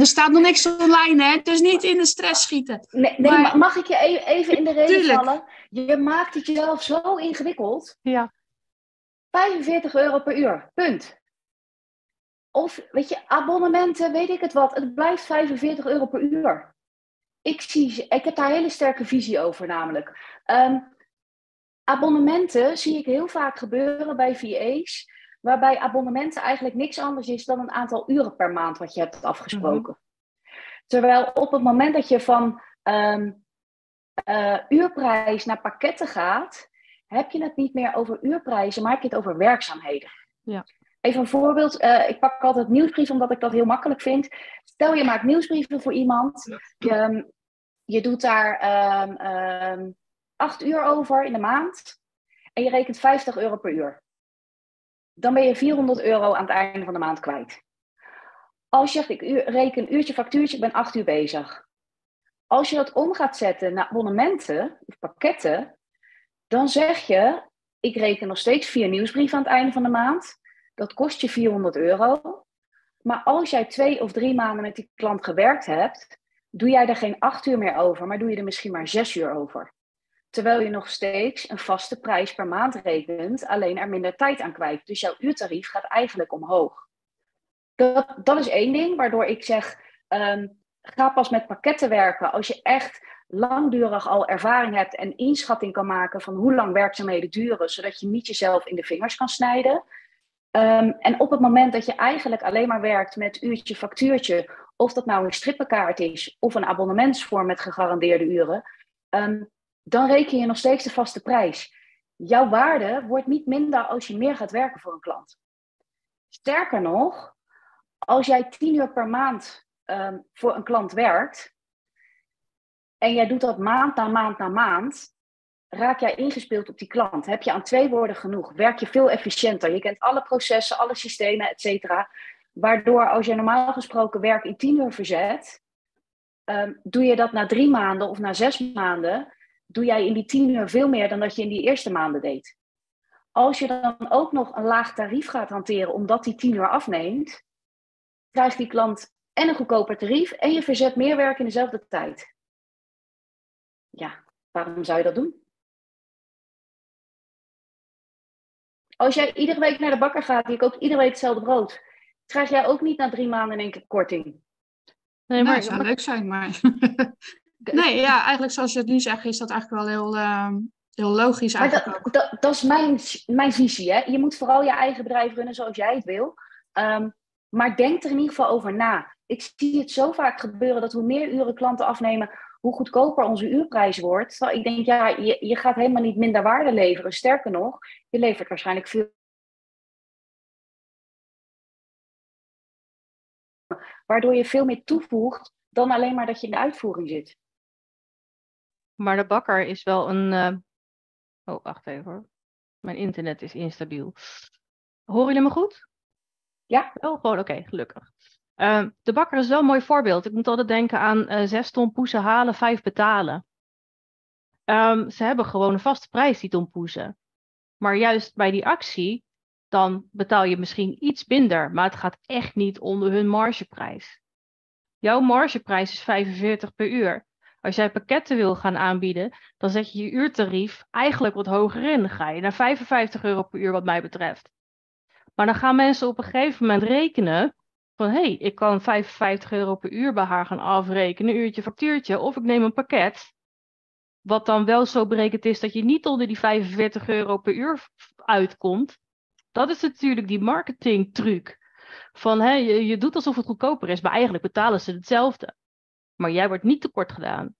er staat nog niks online, hè? Dus niet in de stress schieten. Nee, nee maar... mag ik je e-, even in de reden vallen? Je maakt het jezelf zo ingewikkeld. Ja. 45 euro per uur, punt. Of, weet je, abonnementen, weet ik het wat. Het blijft 45 euro per uur. Ik, zie, ik heb daar een hele sterke visie over namelijk. Um, abonnementen zie ik heel vaak gebeuren bij VA's waarbij abonnementen eigenlijk niks anders is dan een aantal uren per maand wat je hebt afgesproken. Terwijl op het moment dat je van um, uh, uurprijs naar pakketten gaat, heb je het niet meer over uurprijzen, maar heb je het over werkzaamheden. Ja. Even een voorbeeld. Uh, ik pak altijd nieuwsbrieven omdat ik dat heel makkelijk vind. Stel je maakt nieuwsbrieven voor iemand. Je, je doet daar um, um, acht uur over in de maand. En je rekent 50 euro per uur dan ben je 400 euro aan het einde van de maand kwijt. Als je zegt, ik reken uurtje factuurtje, ik ben 8 uur bezig. Als je dat om gaat zetten naar abonnementen of pakketten, dan zeg je, ik reken nog steeds vier nieuwsbrieven aan het einde van de maand. Dat kost je 400 euro. Maar als jij twee of drie maanden met die klant gewerkt hebt, doe jij er geen acht uur meer over, maar doe je er misschien maar zes uur over. Terwijl je nog steeds een vaste prijs per maand rekent, alleen er minder tijd aan kwijt. Dus jouw uurtarief gaat eigenlijk omhoog. Dat, dat is één ding waardoor ik zeg, um, ga pas met pakketten werken als je echt langdurig al ervaring hebt en inschatting kan maken van hoe lang werkzaamheden duren, zodat je niet jezelf in de vingers kan snijden. Um, en op het moment dat je eigenlijk alleen maar werkt met uurtje factuurtje, of dat nou een strippenkaart is of een abonnementsvorm met gegarandeerde uren, um, dan reken je nog steeds de vaste prijs. Jouw waarde wordt niet minder als je meer gaat werken voor een klant. Sterker nog, als jij tien uur per maand um, voor een klant werkt en jij doet dat maand na maand na maand, raak jij ingespeeld op die klant. Heb je aan twee woorden genoeg? Werk je veel efficiënter? Je kent alle processen, alle systemen, et cetera. Waardoor als je normaal gesproken werk in tien uur verzet, um, doe je dat na drie maanden of na zes maanden doe jij in die tien uur veel meer dan dat je in die eerste maanden deed. Als je dan ook nog een laag tarief gaat hanteren omdat die tien uur afneemt, krijgt die klant en een goedkoper tarief en je verzet meer werk in dezelfde tijd. Ja, waarom zou je dat doen? Als jij iedere week naar de bakker gaat, je koopt iedere week hetzelfde brood, krijg jij ook niet na drie maanden in één keer korting. Nee, maar het zou leuk zijn, maar Nee, ja, eigenlijk zoals je het nu zegt, is dat eigenlijk wel heel, ehm, heel logisch. Maar dat, dat, dat, is mijn, mijn visie. Hè? Je moet vooral je eigen bedrijf runnen zoals jij het wil. Ehm, maar denk er in ieder geval over na. Ik zie het zo vaak gebeuren dat hoe meer uren klanten afnemen, hoe goedkoper onze uurprijs wordt. Ik denk, ja, je, je gaat helemaal niet minder waarde leveren. Sterker nog, je levert waarschijnlijk veel waardoor je veel meer toevoegt dan alleen maar dat je in de uitvoering zit. Maar de bakker is wel een. eh, Oh, wacht even hoor. Mijn internet is instabiel. Horen jullie me goed? Ja. Wel gewoon, oké, gelukkig. Ehm, de bakker is wel een mooi voorbeeld. Ik moet altijd denken aan eh zes ton poesen halen, vijf betalen. Ehm, ze hebben gewoon een vaste prijs, die ton poesen. Maar juist bij die actie, dan betaal je misschien iets minder, maar het gaat echt niet onder hun margeprijs. Jouw margeprijs is 45 per uur. Als jij pakketten wil gaan aanbieden, dan zet je je uurtarief eigenlijk wat hoger in. Dan ga je naar 55 euro per uur, wat mij betreft. Maar dan gaan mensen op een gegeven moment rekenen van hé, hey, ik kan 55 euro per uur bij haar gaan afrekenen, een uurtje factuurtje, of ik neem een pakket. Wat dan wel zo berekend is dat je niet onder die 45 euro per uur uitkomt. Dat is natuurlijk die marketingtruc. Van hé, je, je doet alsof het goedkoper is, maar eigenlijk betalen ze hetzelfde. Maar jij wordt niet tekort gedaan.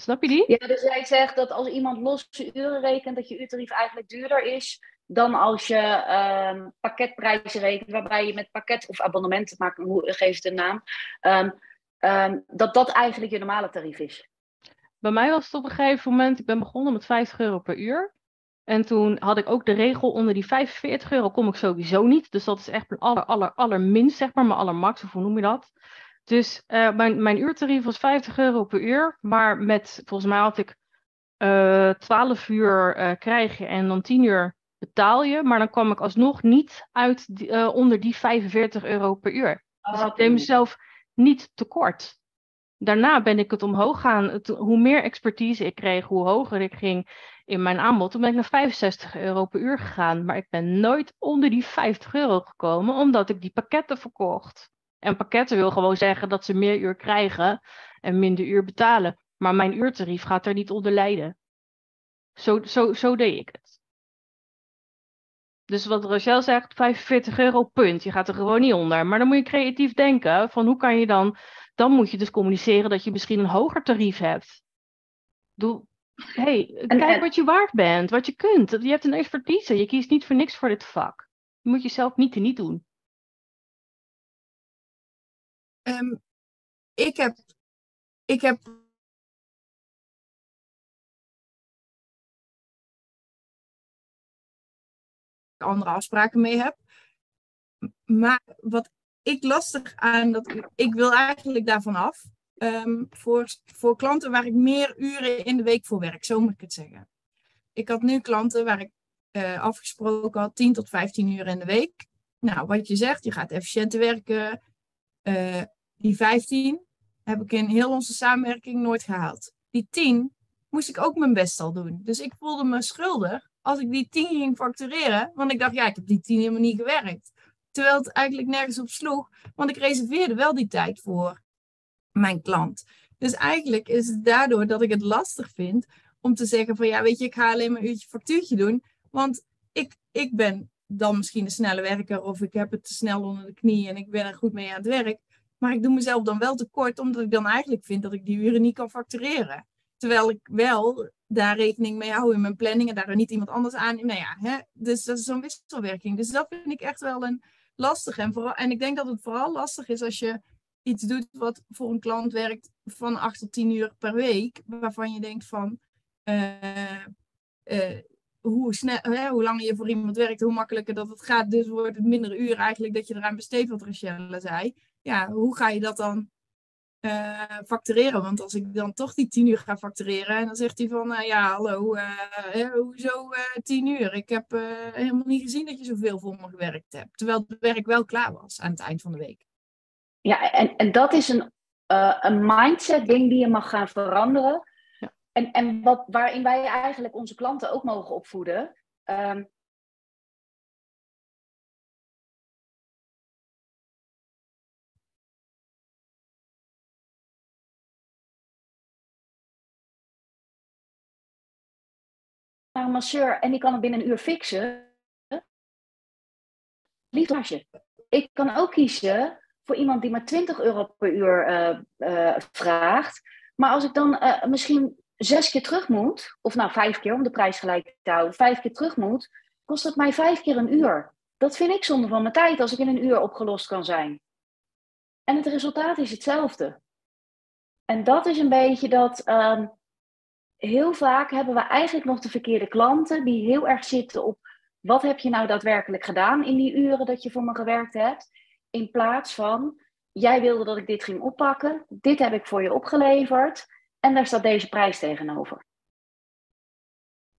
Snap je die? Ja, dus jij zegt dat als iemand losse uren rekent, dat je uurtarief eigenlijk duurder is dan als je ehm, pakketprijzen rekent, waarbij je met pakket of abonnementen maakt, hoe geef het een naam, ehm, ehm, dat dat eigenlijk je normale tarief is. Bij mij was het op een gegeven moment, ik ben begonnen met 50 euro per uur. En toen had ik ook de regel, onder die 45 euro kom ik sowieso niet. Dus dat is echt mijn aller, aller, allerminst, zeg maar, mijn allermax, of hoe noem je dat? Dus eh, mijn, mijn uurtarief was 50 euro per uur. Maar met, volgens mij had ik eh 12 uur eh, krijg je en dan 10 uur betaal je. Maar dan kwam ik alsnog niet uit eh, onder die 45 euro per uur. Dus ik deed mezelf niet tekort. Daarna ben ik het omhoog gaan. Het- hoe meer expertise ik kreeg, hoe hoger ik ging in mijn aanbod. Toen ben ik naar 65 euro per uur gegaan. Maar ik ben nooit onder die 50 euro gekomen, omdat ik die pakketten verkocht. En pakketten wil gewoon zeggen dat ze meer uur krijgen en minder uur betalen. Maar mijn uurtarief gaat er niet onder lijden. Zo, zo, zo deed ik het. Dus wat Rachel zegt, 45 euro punt. Je gaat er gewoon niet onder. Maar dan moet je creatief denken van hoe kan je dan... Dan moet je dus communiceren dat je misschien een hoger tarief hebt. Doe, hey, En- kijk en- wat je waard bent, wat je kunt. Je hebt een expertise. Je kiest niet voor niks voor dit vak. Je moet jezelf niet te niet doen. Ehm, ik heb, ik heb andere afspraken mee heb. Maar wat ik lastig aan dat ik wil eigenlijk daarvan af. Ehm, voor, voor klanten waar ik meer uren in de week voor werk, zo moet ik het zeggen. Ik had nu klanten waar ik eh, afgesproken had 10 tot 15 uur in de week. Nou, wat je zegt, je gaat efficiënter werken. Eh, die 15 heb ik in heel onze samenwerking nooit gehaald. Die 10 moest ik ook mijn best al doen. Dus ik voelde me schuldig als ik die 10 ging factureren. Want ik dacht, ja, ik heb die 10 helemaal niet gewerkt. Terwijl het eigenlijk nergens op sloeg. Want ik reserveerde wel die tijd voor mijn klant. Dus eigenlijk is het daardoor dat ik het lastig vind om te zeggen van ja, weet je, ik ga alleen maar een uurtje factuurtje doen. Want ik, ik ben dan misschien een snelle werker of ik heb het te snel onder de knie en ik ben er goed mee aan het werk. Maar ik doe mezelf dan wel tekort, omdat ik dan eigenlijk vind dat ik die uren niet kan factureren. Terwijl ik wel daar rekening mee hou in mijn planning en daar niet iemand anders aan. Nou ja, hè? dus dat is zo'n wisselwerking. Dus dat vind ik echt wel een lastig. En, vooral, en ik denk dat het vooral lastig is als je iets doet wat voor een klant werkt van 8 tot 10 uur per week. Waarvan je denkt van eh, eh, hoe, snel, hoe langer je voor iemand werkt, hoe makkelijker dat het gaat. Dus wordt het minder uur eigenlijk dat je eraan besteedt, wat Rachelle zei. Ja, hoe ga je dat dan eh, factureren? Want als ik dan toch die 10 uur ga factureren en dan zegt hij van, eh, ja, hallo, eh, hè, hoezo eh 10 uur? Ik heb eh, helemaal niet gezien dat je zoveel voor me gewerkt hebt. Terwijl het werk wel klaar was aan het eind van de week. Ja, en, en dat is een, eh, een mindset ding die je mag gaan veranderen. Ja. En, en wat, waarin wij eigenlijk onze klanten ook mogen opvoeden. Ehm, een masseur en die kan het binnen een uur fixen. Liefde. Ik kan ook kiezen voor iemand die maar 20 euro per uur eh, eh, vraagt. Maar als ik dan eh, misschien zes keer terug moet, of nou vijf keer om de prijs gelijk te houden, vijf keer terug moet, kost het mij vijf keer een uur. Dat vind ik zonde van mijn tijd als ik in een uur opgelost kan zijn. En het resultaat is hetzelfde. En dat is een beetje dat. ehm, heel vaak hebben we eigenlijk nog de verkeerde klanten die heel erg zitten op wat heb je nou daadwerkelijk gedaan in die uren dat je voor me gewerkt hebt. In plaats van jij wilde dat ik dit ging oppakken, dit heb ik voor je opgeleverd en daar staat deze prijs tegenover.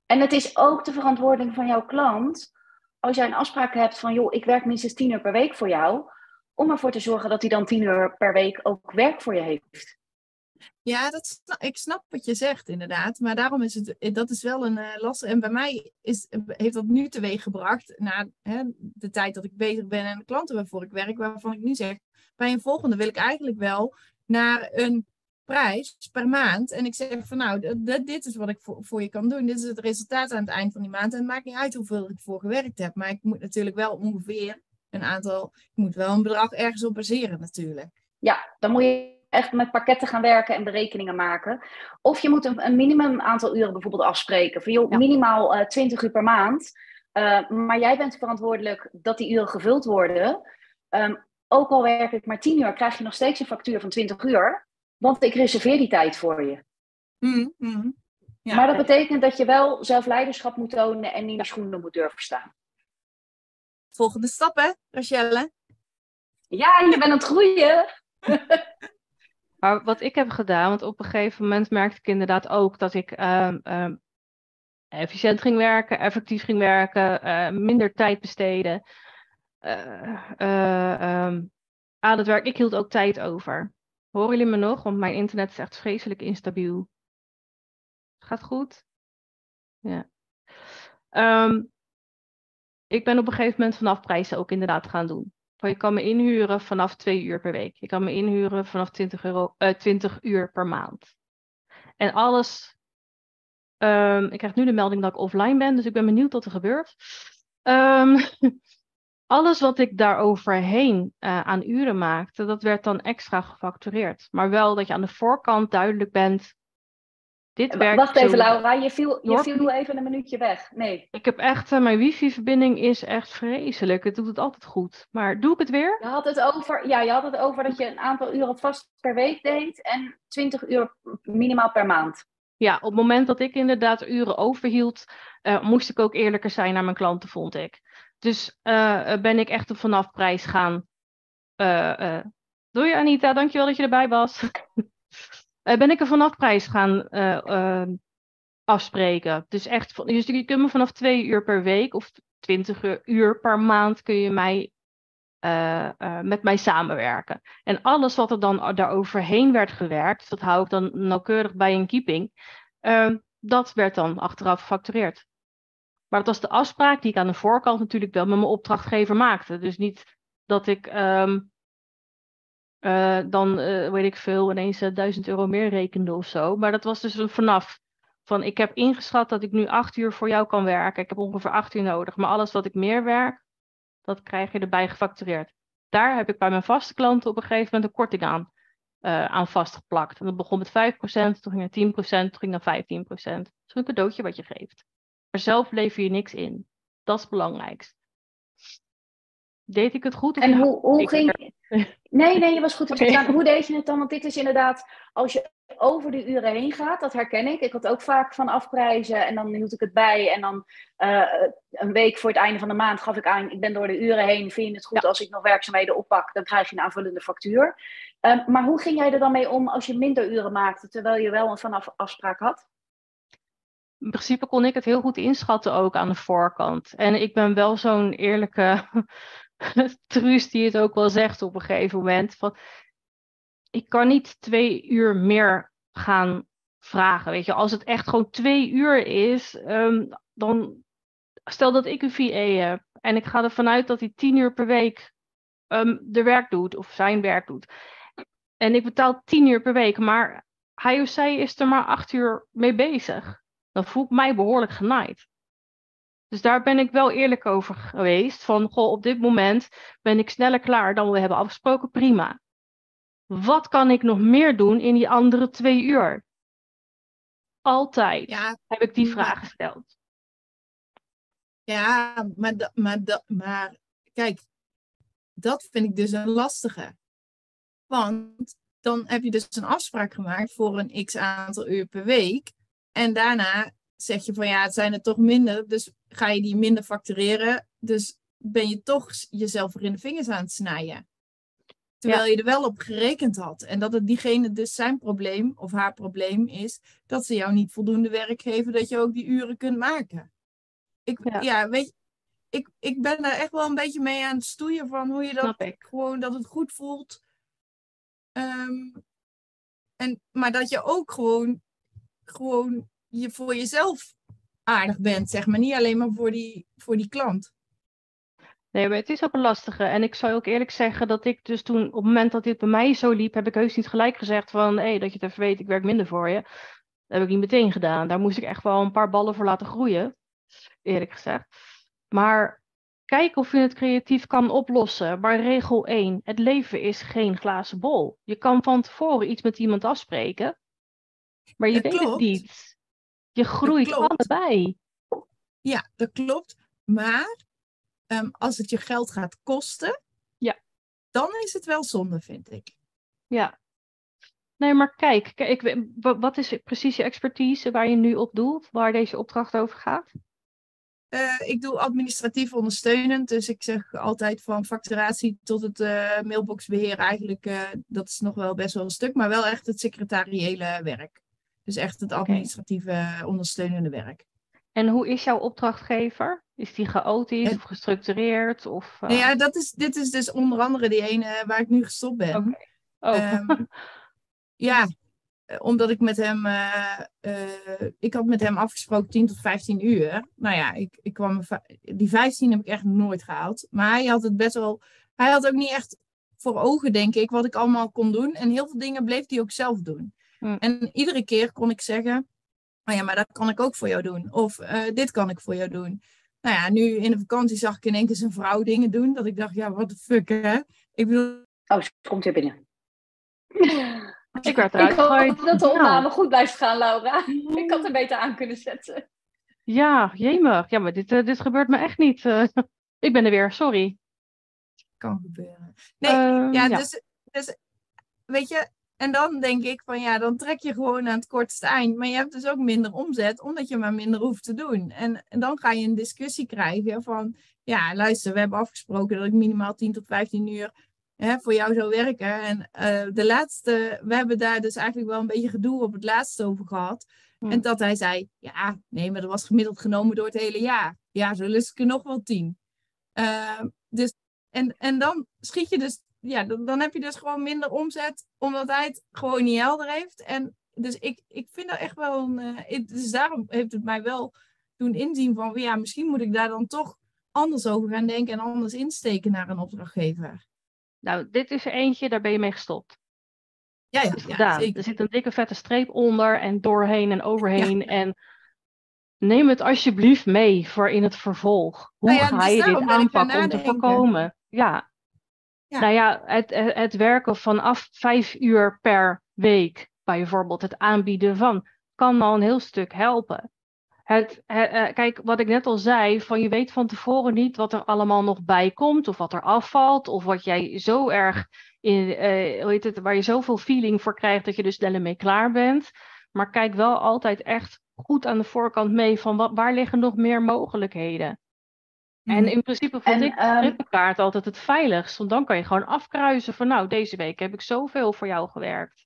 En het is ook de verantwoording van jouw klant, als jij een afspraak hebt van joh, ik werk minstens 10 uur per week voor jou, om ervoor te zorgen dat hij dan 10 uur per week ook werk voor je heeft. Ja, dat, ik snap wat je zegt, inderdaad. Maar daarom is het, dat is wel een eh lastig. En bij mij is, heeft dat nu teweeg gebracht, na hè, de tijd dat ik bezig ben en de klanten waarvoor ik werk, waarvan ik nu zeg, bij een volgende wil ik eigenlijk wel naar een prijs per maand. En ik zeg van nou, dit is wat ik voor, voor je kan doen. Dit is het resultaat aan het eind van die maand. En het maakt niet uit hoeveel ik voor gewerkt heb. Maar ik moet natuurlijk wel ongeveer een aantal, ik moet wel een bedrag ergens op baseren natuurlijk. Ja, dan moet je echt met pakketten gaan werken en berekeningen maken. Of je moet een, een minimum aantal uren bijvoorbeeld afspreken. Van joh, Ja. minimaal eh 20 uur per maand. Eh, maar jij bent verantwoordelijk dat die uren gevuld worden. Ehm, ook al werk ik maar 10 uur, krijg je nog steeds een factuur van 20 uur. Want ik reserveer die tijd voor je. Mhm, mhm. Ja. Maar dat betekent dat je wel zelf leiderschap moet tonen en in de schoenen moet durven staan. Volgende stap hè, Rachelle? Ja, je bent aan het groeien. Maar wat ik heb gedaan, want op een gegeven moment merkte ik inderdaad ook dat ik ehm, ehm, efficiënt ging werken, effectief ging werken, eh, minder tijd besteden ehm, aan het werk. Ik hield ook tijd over. Horen jullie me nog? Want mijn internet is echt vreselijk instabiel. Gaat goed? Ja. Ik ben op een gegeven moment vanaf prijzen ook inderdaad gaan doen. Maar je kan me inhuren vanaf twee uur per week. Je kan me inhuren vanaf 20, euro, eh, 20 uur per maand. En alles. ehm, ik krijg nu de melding dat ik offline ben, dus ik ben benieuwd wat er gebeurt. Ehm, alles wat ik daar overheen eh, aan uren maakte, dat werd dan extra gefactureerd. Maar wel dat je aan de voorkant duidelijk bent. Dit werkt Wacht even, zo. Laura. Je viel, je Hoor- viel even een minuutje weg. Nee. Ik heb echt, eh, mijn wifi-verbinding is echt vreselijk. Het doet het altijd goed. Maar doe ik het weer? Je had, het over, ja, je had het over dat je een aantal uren vast per week deed en 20 uur minimaal per maand. Ja, op het moment dat ik inderdaad uren overhield, eh, moest ik ook eerlijker zijn naar mijn klanten, vond ik. Dus eh, eh, ben ik echt op vanaf prijs gaan. eh eh doei Anita, dankjewel dat je erbij was. Eh, ben ik er vanaf prijs gaan eh, eh, afspreken. Dus echt, je kunt me vanaf twee uur per week of 20 uur- per maand kun je mij, met mij samenwerken. En alles wat er dan daaroverheen werd gewerkt, dat hou ik dan nauwkeurig bij in keeping. Ehm, dat werd dan achteraf gefactureerd. Maar dat was de afspraak die ik aan de voorkant natuurlijk wel met mijn opdrachtgever maakte. Dus niet dat ik ehm, eh, dan, eh, weet ik veel, ineens eh, 1000 euro meer rekende of zo. Maar dat was dus vanaf. Van ik heb ingeschat dat ik nu acht uur voor jou kan werken. Ik heb ongeveer acht uur nodig. Maar alles wat ik meer werk, dat krijg je erbij gefactureerd. Daar heb ik bij mijn vaste klanten op een gegeven moment een korting aan eh, aan vastgeplakt. En dat begon met 5%, toen ging het 10%, toen ging naar 15%. Dat is een cadeautje wat je geeft. Maar zelf lever je niks in. Dat is het belangrijkst. Deed ik het goed? Of En hoe, hoe ging. Nee, nee, je was goed. Verstaan. Hoe deed je het dan? Want dit is inderdaad, als je over de uren heen gaat, dat herken ik. Ik had ook vaak van afprijzen en dan hield ik het bij. En dan eh, een week voor het einde van de maand gaf ik aan, ik ben door de uren heen. Vind je het goed als ik nog werkzaamheden oppak? Dan krijg je een aanvullende factuur. Ehm, maar hoe ging jij er dan mee om als je minder uren maakte, terwijl je wel een vanaf afspraak had? in principe kon ik het heel goed inschatten ook aan de voorkant. En ik ben wel zo'n eerlijke truus die het ook wel zegt op een gegeven moment. Van, ik kan niet twee uur meer gaan vragen. Weet je, als het echt gewoon twee uur is, ehm, dan stel dat ik een VA heb en ik ga ervan uit dat hij tien uur per week ehm, de werk doet of zijn werk doet. En ik betaal tien uur per week, maar hij of zij is er maar acht uur mee bezig dan voel ik mij behoorlijk genaaid. Dus daar ben ik wel eerlijk over geweest. Van, goh, op dit moment ben ik sneller klaar dan we hebben afgesproken. Prima. Wat kan ik nog meer doen in die andere twee uur? Altijd Ja, heb ik die maar- vraag gesteld. Ja, maar, maar, maar kijk, dat vind ik dus een lastige. Want dan heb je dus een afspraak gemaakt voor een x aantal uur per week. En daarna zeg je van ja, het zijn er toch minder. Dus ga je die minder factureren. Dus ben je toch jezelf er in de vingers aan het snijden. Terwijl je er wel op gerekend had. En dat het diegene dus zijn probleem of haar probleem is dat ze jou niet voldoende werk geven dat je ook die uren kunt maken. Ik, Ja. ja. weet je, ik, ik ben daar echt wel een beetje mee aan het stoeien van hoe je dat gewoon dat het goed voelt. Ehm, en, maar dat je ook gewoon, gewoon je voor jezelf aardig bent, zeg maar. Niet alleen maar voor die, voor die klant. Nee, maar het is ook een lastige. En ik zou ook eerlijk zeggen dat ik dus toen, op het moment dat dit bij mij zo liep, heb ik heus niet gelijk gezegd van, hé, dat je het even weet, ik werk minder voor je. Dat heb ik niet meteen gedaan. Daar moest ik echt wel een paar ballen voor laten groeien, eerlijk gezegd. Maar kijk of je het creatief kan oplossen. Maar regel 1, het leven is geen glazen bol. Je kan van tevoren iets met iemand afspreken, maar je Dat weet het niet. Je groeit allebei. Ja, dat klopt. Maar ehm, als het je geld gaat kosten, Ja. dan is het wel zonde, vind ik. Ja. Nee, maar kijk, kijk ik, wat is precies je expertise waar je nu op doelt, waar deze opdracht over gaat? Eh, ik doe administratief ondersteunend, dus ik zeg altijd van facturatie tot het eh, mailboxbeheer eigenlijk, eh, dat is nog wel best wel een stuk, maar wel echt het secretariële werk. Dus echt het administratieve eh, ondersteunende werk. En hoe is jouw opdrachtgever? Is die chaotisch Het- of gestructureerd? Of, eh, Nou ja, dat is, dit is dus onder andere die ene waar ik nu gestopt ben. Oké. Oh, Ehm, ja, eh, omdat ik met hem, eh, eh, ik had met hem afgesproken 10 tot 15 uur. Nou ja, ik, ik kwam, die 15 heb ik echt nooit gehaald. Maar hij had het best wel, hij had ook niet echt voor ogen, denk ik, wat ik allemaal kon doen. En heel veel dingen bleef hij ook zelf doen. Hmm. En iedere keer kon ik zeggen, oh ja, maar dat kan ik ook voor jou doen. Of eh, dit kan ik voor jou doen. Nou ja, nu in de vakantie zag ik in één keer zijn vrouw dingen doen. Dat ik dacht, ja, wat de fuck, hè? Ik bedoel, Oh, ze komt weer binnen. ik werd Ik eruit hoop gegooid. dat de Nou, opname goed blijft gaan, Laura. Ik had er beter aan kunnen zetten. Ja, jemig. Ja, maar dit, eh, dit gebeurt me echt niet. eh. ik ben er weer, sorry. kan gebeuren. Nee, Ehm, ja, Dus, dus weet je, en dan denk ik van ja, dan trek je gewoon aan het kortste eind. Maar je hebt dus ook minder omzet, omdat je maar minder hoeft te doen. En, en dan ga je een discussie krijgen van ja, luister, we hebben afgesproken dat ik minimaal 10 tot 15 uur hè, voor jou zou werken. En eh, de laatste, we hebben daar dus eigenlijk wel een beetje gedoe op het laatste over gehad. Hm. En dat hij zei, ja, nee, maar dat was gemiddeld genomen door het hele jaar. Ja, zo lust ik er nog wel tien. Ehm, dus, en, en dan schiet je dus, ja, dan, dan heb je dus gewoon minder omzet, omdat hij het gewoon niet helder heeft. En dus ik, ik vind dat echt wel een, het- dus daarom heeft het mij wel doen inzien van, ja, misschien moet ik daar dan toch anders over gaan denken en anders insteken naar een opdrachtgever. Nou, dit is er eentje, daar ben je mee gestopt. Ja, ja, zeker. Er zit een dikke vette streep onder en doorheen en overheen. En neem het alsjeblieft mee voor in het vervolg. Hoe Nou ja, ga dus je dit aanpakken om te voorkomen? Ja. Nou ja, het, het, werken vanaf vijf uur per week, bijvoorbeeld het aanbieden van, kan al een heel stuk helpen. Het, eh, kijk, wat ik net al zei, van je weet van tevoren niet wat er allemaal nog bij komt, of wat er afvalt, of wat jij zo erg in, eh, hoe heet het, waar je zoveel feeling voor krijgt dat je dus snel mee klaar bent. Maar kijk wel altijd echt goed aan de voorkant mee van wat, waar liggen nog meer mogelijkheden. En in principe vond En, ik de ehm, altijd het veiligst, want dan kan je gewoon afkruisen van nou, deze week heb ik zoveel voor jou gewerkt.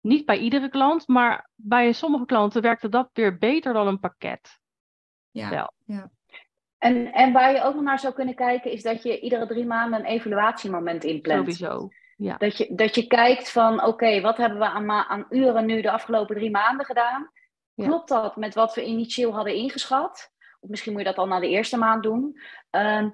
Niet bij iedere klant, maar bij sommige klanten werkte dat weer beter dan een pakket. Ja, wel. ja. En, en waar je ook nog naar zou kunnen kijken, is dat je iedere drie maanden een evaluatiemoment inplant. Sowieso. Ja. Dat je, dat je kijkt van, oké, wat hebben we aan, aan uren nu de afgelopen drie maanden gedaan? Ja. Klopt dat met wat we initieel hadden ingeschat? Misschien moet je dat al na de eerste maand doen. Ehm,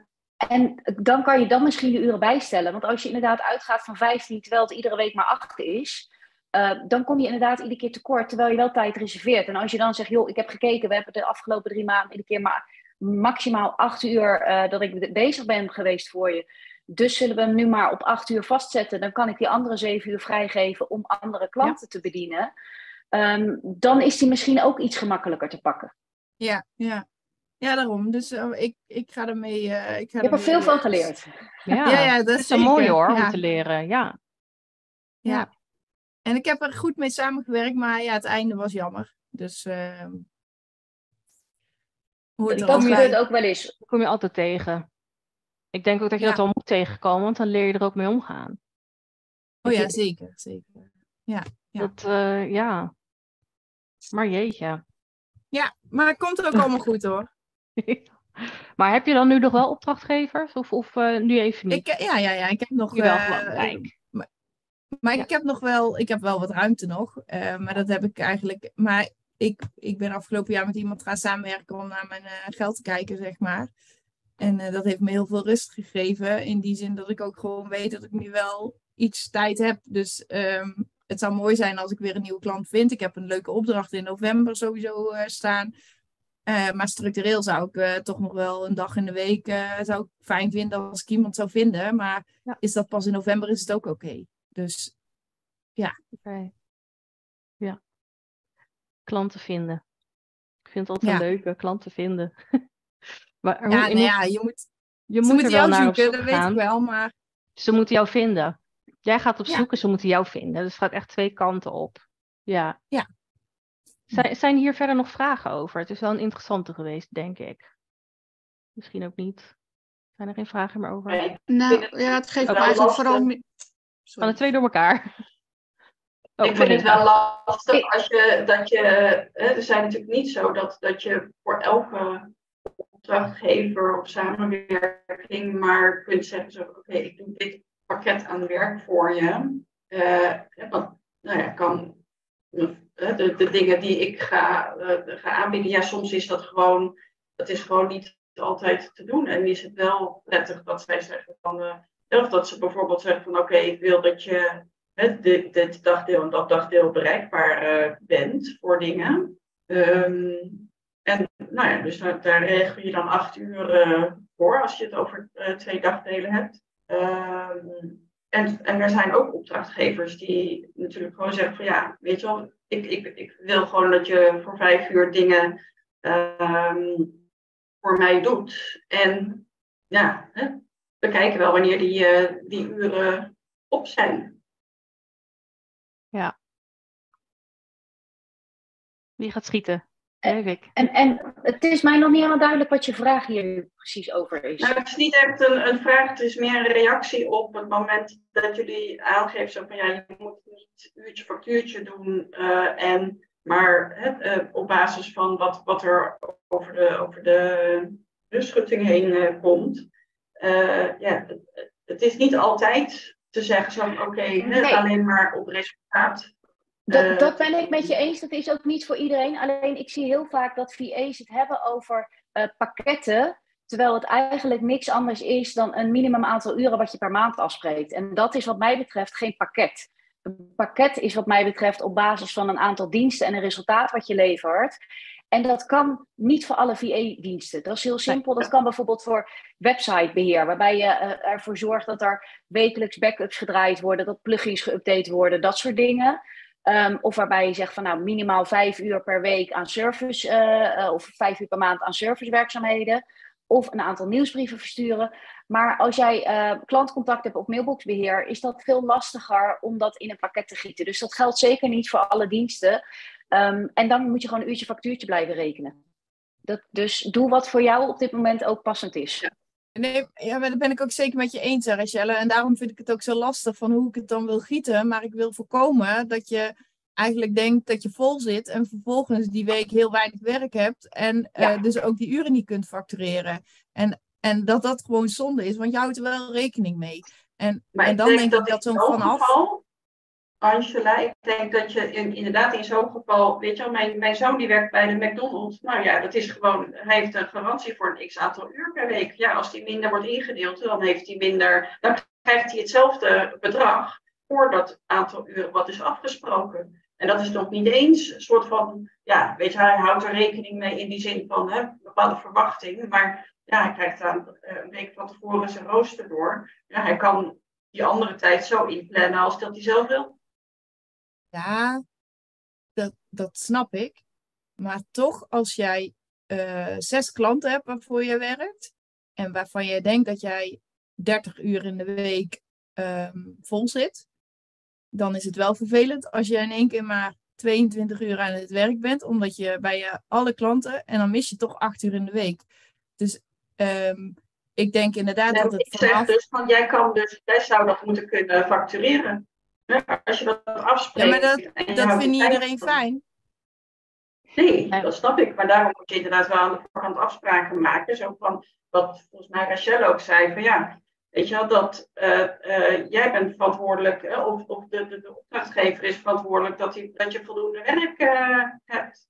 en dan kan je dan misschien de uren bijstellen. Want als je inderdaad uitgaat van 15, terwijl het iedere week maar 8 is, eh, dan kom je inderdaad iedere keer tekort, terwijl je wel tijd reserveert. En als je dan zegt, joh, ik heb gekeken, we hebben de afgelopen drie maanden iedere keer maar maximaal 8 uur eh, dat ik bezig ben geweest voor je. Dus zullen we hem nu maar op 8 uur vastzetten. Dan kan ik die andere 7 uur vrijgeven om andere klanten te bedienen. Ehm, dan is die misschien ook iets gemakkelijker te pakken. Ja, ja. Ja, daarom. Dus eh, ik, ik ga ermee. eh ik ga Je hebt er veel van eh, geleerd. Ja, Ja, ja, dat het is zo mooi hoor, om te leren. Ja. Ja. En ik heb er goed mee samengewerkt, maar ja, het einde was jammer. Dus. ehm hoort er Dat ook bij. gebeurt ook wel eens. Dat kom je altijd tegen. Ik denk ook dat je Ja. dat wel moet tegenkomen, want dan leer je er ook mee omgaan. Oh ja, zeker. zeker. Ja. Dat, eh, ja. Maar jeetje. Ja, maar het komt ook allemaal goed hoor. maar heb je dan nu nog wel opdrachtgevers? Of, of eh, nu even niet? Ik, eh, ja, ja, ja, ik heb nog. Jawel, eh, gewoon. Maar Ja. ik heb nog wel, ik heb wel wat ruimte nog. maar dat heb ik eigenlijk. Maar ik, ik ben afgelopen jaar met iemand gaan samenwerken om naar mijn geld te kijken, zeg maar. En dat heeft me heel veel rust gegeven. In die zin dat ik ook gewoon weet dat ik nu wel iets tijd heb. Dus ehm, het zou mooi zijn als ik weer een nieuwe klant vind. Ik heb een leuke opdracht in november sowieso staan. Eh, maar structureel zou ik eh, toch nog wel een dag in de week eh, zou ik fijn vinden als ik iemand zou vinden. Maar Ja. is dat pas in november, is het ook oké. Dus Oké. Ja. Klanten vinden. Ik vind het altijd Ja. wel leuk, hè, klanten vinden. maar ja, nou ja, je moet, je ze moet er wel jou op zoeken, zoek dat weet ik wel. Maar Ze moeten jou vinden. Jij gaat op Ja. zoek en ze moeten jou vinden. Dus het gaat echt twee kanten op. Ja. Ja. Zijn, zijn hier verder nog vragen over? Het is wel een interessante geweest, denk ik. Misschien ook niet. Zijn er geen vragen meer over? Nee. Nou, ja, het geeft wel me eigenlijk lastig. vooral... Van de twee door elkaar. Oh, ik vind het wel lastig als je dat je. Hè, er zijn natuurlijk niet zo dat, dat je voor elke opdrachtgever of samenwerking maar kunt zeggen: zo, oké, ik doe dit pakket aan werk voor je. Eh, hè, want nou ja, kan de, dingen die ik ga, eh, ga aanbieden, ja, soms is dat gewoon, dat is gewoon niet altijd te doen. En is het wel prettig dat zij zeggen van, eh, of dat ze bijvoorbeeld zeggen van, oké, ik wil dat je hè, dit, dagdeel en dat dagdeel bereikbaar eh, bent voor dingen. Ehm, en nou ja, dus daar, regel je dan acht uur voor als je het over twee dagdelen hebt. Ehm, en, en er zijn ook opdrachtgevers die natuurlijk gewoon zeggen van ja, weet je wel, ik, ik, wil gewoon dat je voor vijf uur dingen ehm, voor mij doet. En ja, hè, we kijken wel wanneer die, eh, die uren op zijn. Wie gaat schieten? Eh, Weet ik. En, en het is mij nog niet helemaal duidelijk wat je vraag hier precies over is. Nou, het is niet echt een, een vraag, het is meer een reactie op het moment dat jullie aangeven zo van ja, je moet niet uurtje factuurtje doen. eh, en, maar hè, eh, op basis van wat, wat er over de, over de, de schutting heen eh, komt. Eh, ja, het, het is niet altijd te zeggen zo van oké, Nee. alleen maar op resultaat. Dat, Eh, dat ben ik met je eens. Dat is ook niet voor iedereen. Alleen ik zie heel vaak dat VA's het hebben over eh, pakketten. Terwijl het eigenlijk niks anders is dan een minimum aantal uren wat je per maand afspreekt. En dat is wat mij betreft geen pakket. Een pakket is wat mij betreft op basis van een aantal diensten en een resultaat wat je levert. En dat kan niet voor alle VA-diensten. Dat is heel simpel. Dat kan bijvoorbeeld voor websitebeheer, waarbij je eh, ervoor zorgt dat er wekelijks backups gedraaid worden, dat plugins geüpdate worden, dat soort dingen. Um, of waarbij je zegt van nou minimaal vijf uur per week aan service uh, uh, of vijf uur per maand aan servicewerkzaamheden. Of een aantal nieuwsbrieven versturen. Maar als jij uh, klantcontact hebt op mailboxbeheer, is dat veel lastiger om dat in een pakket te gieten. Dus dat geldt zeker niet voor alle diensten. Um, en dan moet je gewoon een uurtje factuurtje blijven rekenen. Dat, dus doe wat voor jou op dit moment ook passend is. Ja. Nee, ja, maar dat ben ik ook zeker met je eens, Rachelle. En daarom vind ik het ook zo lastig van hoe ik het dan wil gieten. Maar ik wil voorkomen dat je eigenlijk denkt dat je vol zit en vervolgens die week heel weinig werk hebt. En ja. uh, dus ook die uren niet kunt factureren. En, en dat dat gewoon zonde is, want je houdt er wel rekening mee. En, maar en dan denk, denk, dat ik dat zo'n zo'n vanaf... Geval, Angela, ik denk dat je in, inderdaad in zo'n geval, weet je wel, mijn, mijn zoon die werkt bij de McDonald's. Nou ja, dat is gewoon, hij heeft een garantie voor een x aantal uur per week. Ja, als die minder wordt ingedeeld, dan heeft hij minder, dan krijgt hij hetzelfde bedrag voor dat aantal uren wat is afgesproken. En dat is nog niet eens een soort van, ja, weet je, hij houdt er rekening mee in die zin van hè, bepaalde verwachting. Maar ja, hij krijgt aan een week van tevoren zijn rooster door. Ja, hij kan die andere tijd zo inplannen als dat hij zelf wil. Ja, dat, dat snap ik. Maar toch, als jij eh, zes klanten hebt waarvoor je werkt. En waarvan je denkt dat jij 30 uur in de week ehm, vol zit. Dan is het wel vervelend als je in één keer maar 22 uur aan het werk bent. Omdat je bij je alle klanten. En dan mis je toch 8 uur in de week. Dus ehm, ik denk inderdaad dat het ik zeg dus van jij kan dus, jij zou dat moeten kunnen factureren. Ja, als je dat Ja, afspreekt. maar dat, en dat vindt niet iedereen van. fijn. Nee, dat snap ik. Maar daarom moet je inderdaad wel aan de voorkant afspraken maken. Zo van, wat volgens mij Rachel ook zei, van ja, weet je wel, dat eh, eh, jij bent verantwoordelijk, of, of de, de, de opdrachtgever is verantwoordelijk dat, hij, dat je voldoende werk eh, hebt.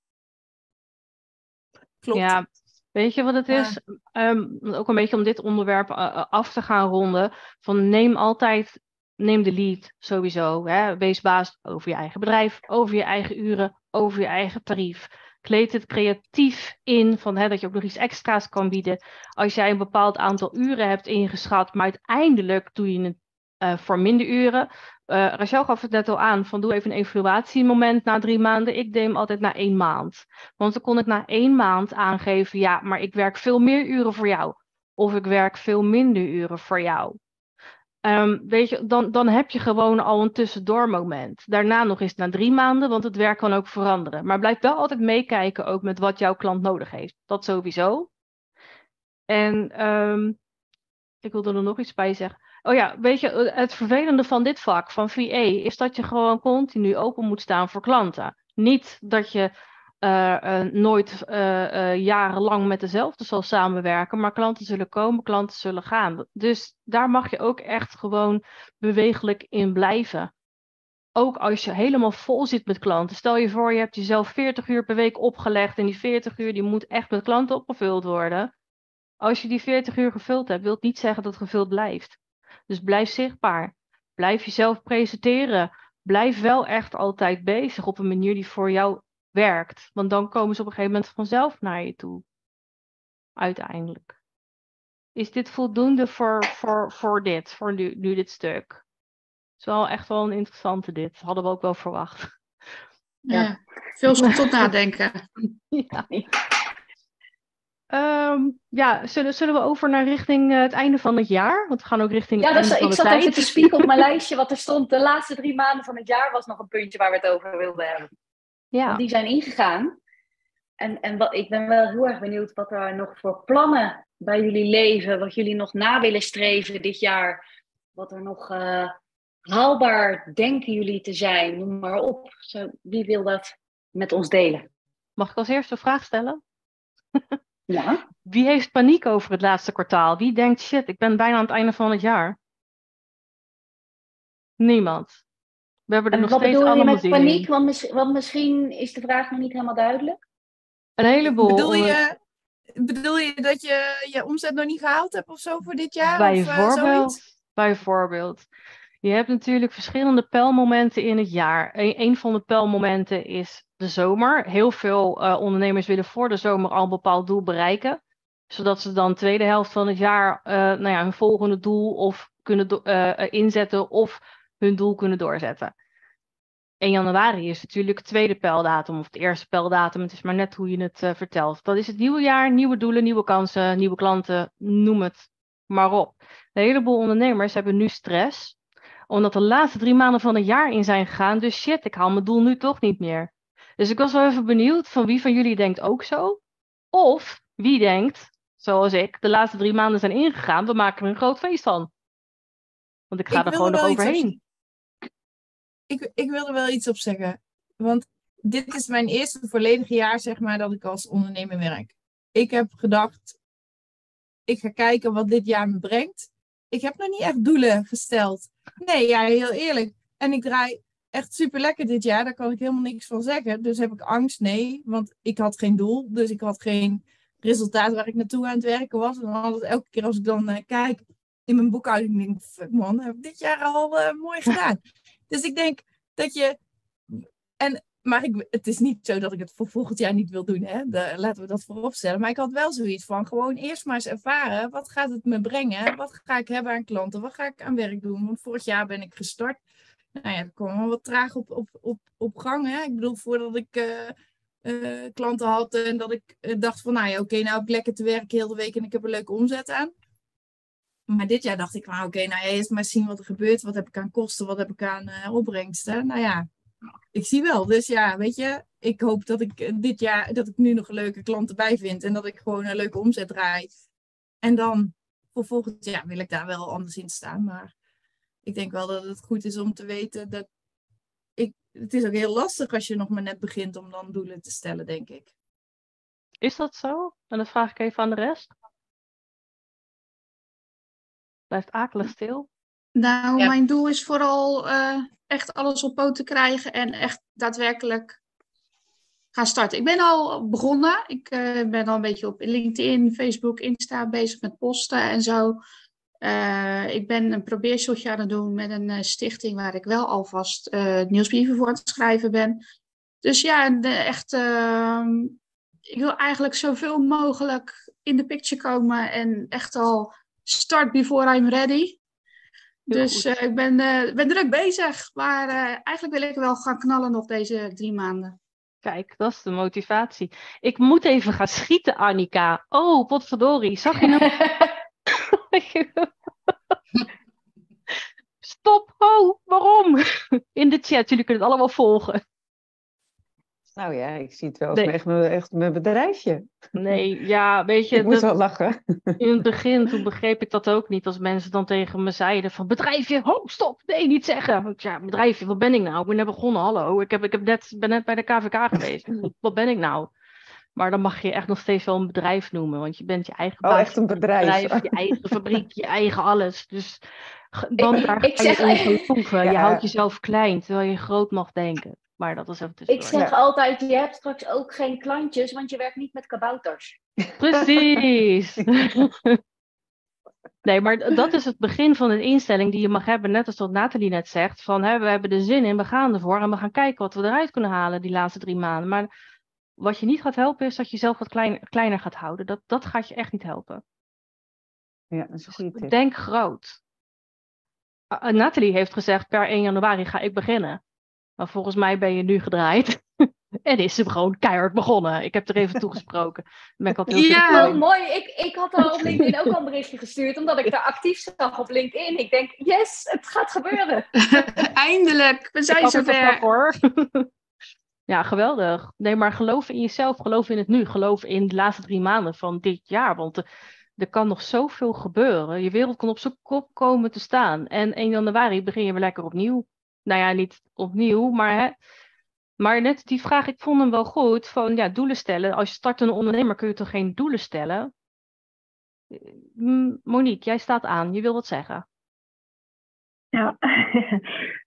Klopt. Ja, weet je wat het Ja. is? Ehm, ook een beetje om dit onderwerp af te gaan ronden. Van neem altijd, neem de lead sowieso. Hè? Wees baas over je eigen bedrijf, over je eigen uren, over je eigen tarief. Kleed het creatief in, van, hè, dat je ook nog iets extra's kan bieden. Als jij een bepaald aantal uren hebt ingeschat, maar uiteindelijk doe je het eh, voor minder uren. Eh Rachel gaf het net al aan, van doe even een evaluatiemoment na drie maanden. Ik deed hem altijd na één maand. Want dan kon ik na één maand aangeven, ja, maar ik werk veel meer uren voor jou. Of ik werk veel minder uren voor jou. Ehm, weet je, dan, dan heb je gewoon al een tussendoormoment. Daarna nog eens na drie maanden, want het werk kan ook veranderen. Maar blijf wel altijd meekijken ook met wat jouw klant nodig heeft. Dat sowieso. En ehm, ik wilde er nog iets bij zeggen. Oh ja, weet je, het vervelende van dit vak, van VA, is dat je gewoon continu open moet staan voor klanten. Niet dat je eh, eh, nooit eh, jarenlang met dezelfde zal samenwerken, maar klanten zullen komen, klanten zullen gaan. Dus daar mag je ook echt gewoon bewegelijk in blijven. Ook als je helemaal vol zit met klanten. Stel je voor, je hebt jezelf 40 uur per week opgelegd en die 40 uur die moet echt met klanten opgevuld worden. Als je die 40 uur gevuld hebt, wil het niet zeggen dat het gevuld blijft. Dus blijf zichtbaar. Blijf jezelf presenteren. Blijf wel echt altijd bezig op een manier die voor jou werkt. Want dan komen ze op een gegeven moment vanzelf naar je toe. Uiteindelijk. Is dit voldoende voor, voor, voor dit, voor nu, nu dit stuk? Het is wel echt wel een interessante dit. Hadden we ook wel verwacht. Ja. Veel stof tot nadenken. ja. Ehm, ja, zullen, zullen we over naar richting eh, het einde van het jaar? Want we gaan ook richting Ja, het dat einde is, van ik zat tijd. even te spieken op mijn lijstje wat er stond. De laatste drie maanden van het jaar was nog een puntje waar we het over wilden hebben. Ja. Die zijn ingegaan. En, en wat, ik ben wel heel erg benieuwd wat er nog voor plannen bij jullie leven, wat jullie nog na willen streven dit jaar. Wat er nog eh, haalbaar denken jullie te zijn. Noem maar op. Zo, wie wil dat met ons delen? Mag ik als eerste een vraag stellen? Ja. Wie heeft paniek over het laatste kwartaal? Wie denkt, shit, ik ben bijna aan het einde van het jaar? Niemand. We hebben er En nog wat steeds bedoel je allemaal met paniek? Want, mis- want misschien is de vraag nog niet helemaal duidelijk. Een heleboel. Bedoel je, bedoel je dat je je omzet nog niet gehaald hebt of zo voor dit jaar? Of, eh, Bijvoorbeeld, zoiets? bijvoorbeeld. Je hebt natuurlijk verschillende pijlmomenten in het jaar. Een, een van de pijlmomenten is de zomer. Heel veel eh, ondernemers willen voor de zomer al een bepaald doel bereiken. Zodat ze dan de tweede helft van het jaar eh, nou ja, hun volgende doel of kunnen inzetten of hun doel kunnen doorzetten. 1 januari is natuurlijk de tweede pijldatum of de eerste pijldatum. Het is maar net hoe je het eh, vertelt. Dat is het nieuwe jaar, nieuwe doelen, nieuwe kansen, nieuwe klanten, noem het maar op. Een heleboel ondernemers hebben nu stress, omdat de laatste drie maanden van het jaar in zijn gegaan. Dus shit, ik haal mijn doel nu toch niet meer. Dus ik was wel even benieuwd van wie van jullie denkt ook zo. Of wie denkt, zoals ik, de laatste drie maanden zijn ingegaan, we maken er een groot feest van. Want ik ga Ik er gewoon nog overheen. Ik, ik wil er wel iets op zeggen. Want dit is mijn eerste volledige jaar, zeg maar, dat ik als ondernemer werk. Ik heb gedacht, ik ga kijken wat dit jaar me brengt. Ik heb nog niet echt doelen gesteld. Nee, ja, heel eerlijk. En ik draai echt super lekker dit jaar. Daar kan ik helemaal niks van zeggen. Dus heb ik angst? Nee, want ik had geen doel. Dus ik had geen resultaat waar ik naartoe aan het werken was. En altijd elke keer als ik dan eh, kijk in mijn boekhouding, denk ik, fuck man, heb ik dit jaar al eh, mooi gedaan. Dus ik denk dat je. En, maar ik, het is niet zo dat ik het voor volgend jaar niet wil doen. Hè? Laten we dat voorop stellen. Maar ik had wel zoiets van gewoon eerst maar eens ervaren. Wat gaat het me brengen? Wat ga ik hebben aan klanten? Wat ga ik aan werk doen? Want vorig jaar ben ik gestart. Nou ja, dat kwam wel wat traag op, op, op, op gang. Hè? Ik bedoel, voordat ik eh, eh, klanten had en dat ik eh, dacht van, nou ja, oké, nou heb ik lekker te werken heel de week en ik heb een leuke omzet aan. Maar dit jaar dacht ik, nou oké, nou ja, eerst maar zien wat er gebeurt. Wat heb ik aan kosten, wat heb ik aan eh, opbrengsten? Nou ja, ik zie wel. Dus ja, weet je, ik hoop dat ik eh, dit jaar, dat ik nu nog leuke klanten bij vind en dat ik gewoon een leuke omzet draai. En dan voor volgend jaar wil ik daar wel anders in staan. Maar ik denk wel dat het goed is om te weten dat ik, het is ook heel lastig als je nog maar net begint om dan doelen te stellen, denk ik. Is dat zo? En dat vraag ik even aan de rest. Blijft akelig stil. Nou, Ja. mijn doel is vooral eh, echt alles op poten krijgen en echt daadwerkelijk gaan starten. Ik ben al begonnen. Ik eh, ben al een beetje op LinkedIn, Facebook, Insta bezig met posten en zo. Eh, ik ben een probeershotje aan het doen met een eh, stichting waar ik wel alvast eh nieuwsbrieven voor aan het schrijven ben. Dus ja, de, echt, ehm, ik wil eigenlijk zoveel mogelijk in de picture komen en echt al start before I'm ready. Heel Dus eh, ik ben, eh, ben druk bezig, maar eh, eigenlijk wil ik wel gaan knallen nog deze drie maanden. Kijk, dat is de motivatie. Ik moet even gaan schieten, Annika. Oh, potverdorie. Zag je nou? Stop. Oh, waarom? In de chat, jullie kunnen het allemaal volgen. Nou ja, ik zie het wel als Nee. echt, mijn, echt mijn bedrijfje. Nee, ja, weet je, Ik moest dat- wel lachen. in het begin toen begreep ik dat ook niet. Als mensen dan tegen me zeiden van bedrijfje, ho, stop, nee, niet zeggen. Ik, Ja, bedrijfje, wat ben ik nou? Ik ben net begonnen, hallo. Ik, heb, ik heb net, ben net bij de KVK geweest. Wat ben ik nou? Maar dan mag je echt nog steeds wel een bedrijf noemen, want je bent je eigen Oh, baas, echt een bedrijf. je eigen fabriek, je eigen alles. Dus dan Ik- daar ik ga je zeg- in geloven. Je houdt jezelf klein, terwijl je groot mag denken. Maar dat is even Ik zeg altijd, je hebt straks ook geen klantjes, want je werkt niet met kabouters. Precies. Nee, maar dat is het begin van een instelling die je mag hebben, net als wat Nathalie net zegt, van hè, we hebben er zin in, we gaan ervoor en we gaan kijken wat we eruit kunnen halen die laatste drie maanden. Maar wat je niet gaat helpen is dat je jezelf wat klein, kleiner gaat houden. Dat, dat gaat je echt niet helpen. Ja, dat is een goede tip. Denk groot. Nathalie heeft gezegd, per 1 januari ga ik beginnen. Maar volgens mij ben je nu gedraaid. en is ze gewoon keihard begonnen. Ik heb er even toegesproken. Ben ik altijd heel Ja. Oh, mooi. Ik, ik had al op LinkedIn ook al een berichtje gestuurd, omdat ik daar actief zag op LinkedIn. Ik denk, yes, het gaat gebeuren. Eindelijk, we zijn zover. hoor. ja, geweldig. Nee, maar geloof in jezelf, geloof in het nu, geloof in de laatste drie maanden van dit jaar. Want er, er kan nog zoveel gebeuren. Je wereld kan op zijn kop komen te staan. En 1 januari begin je weer lekker opnieuw. Nou ja, niet opnieuw, maar hè. Maar net die vraag, ik vond hem wel goed. Van ja, doelen stellen. Als je start een ondernemer kun je toch geen doelen stellen? Mm, Monique, jij staat aan. Je wil wat zeggen. Ja.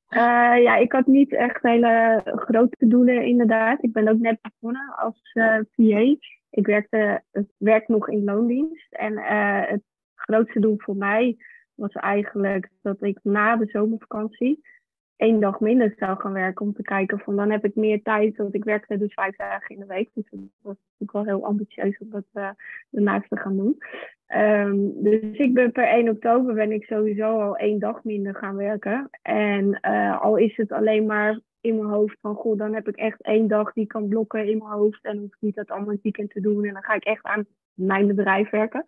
Eh, ja, ik had niet echt hele grote doelen inderdaad. Ik ben ook net begonnen als eh PA. Ik werk nog in loondienst. En eh, het grootste doel voor mij was eigenlijk dat ik na de zomervakantie één dag minder zou gaan werken om te kijken van dan heb ik meer tijd. Want ik werkte dus vijf dagen in de week. Dus dat was natuurlijk wel heel ambitieus om dat eh daarnaast te gaan doen. Ehm, dus ik ben per 1 oktober ben ik sowieso al één dag minder gaan werken. En eh, al is het alleen maar in mijn hoofd van goh, dan heb ik echt één dag die kan blokken in mijn hoofd. En hoef ik niet dat allemaal het weekend te doen. En dan ga ik echt aan mijn bedrijf werken.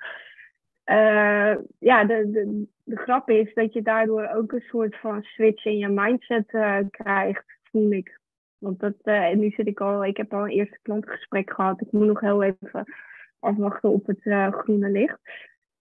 Eh, ja, de, de, grap is dat je daardoor ook een soort van switch in je mindset eh, krijgt, voel ik. Want dat, en nu zit ik al, ik heb al een eerste klantgesprek gehad. Ik moet nog heel even afwachten op het groene licht.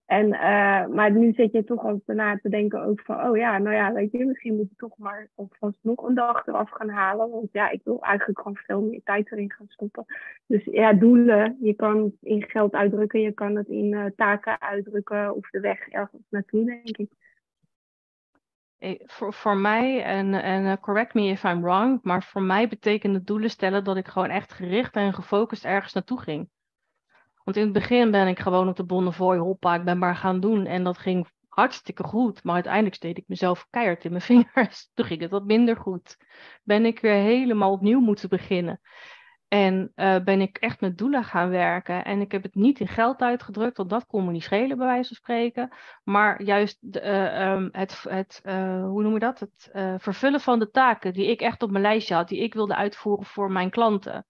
En, eh, maar nu zit je toch al na te denken ook van, oh ja, nou ja, weet je, misschien moet ik toch maar alvast nog een dag eraf gaan halen. Want ja, ik wil eigenlijk gewoon veel meer tijd erin gaan stoppen. Dus ja, doelen, je kan het in geld uitdrukken, je kan het in eh, taken uitdrukken of de weg ergens naartoe, denk ik. Eh, Voor, voor mij, en, en correct me if I'm wrong, maar voor mij betekende doelen stellen dat ik gewoon echt gericht en gefocust ergens naartoe ging. Want in het begin ben ik gewoon op de Bonnefoy, hoppa, ik ben maar gaan doen. En dat ging hartstikke goed, maar uiteindelijk steed ik mezelf keihard in mijn vingers. Toen ging het wat minder goed. Ben ik weer helemaal opnieuw moeten beginnen. En eh, ben ik echt met doelen gaan werken. En ik heb het niet in geld uitgedrukt, want dat kon me niet schelen, bij wijze van spreken. Maar juist eh, ehm, het, het eh, hoe noem je dat? Het vervullen van de taken die ik echt op mijn lijstje had, die ik wilde uitvoeren voor mijn klanten.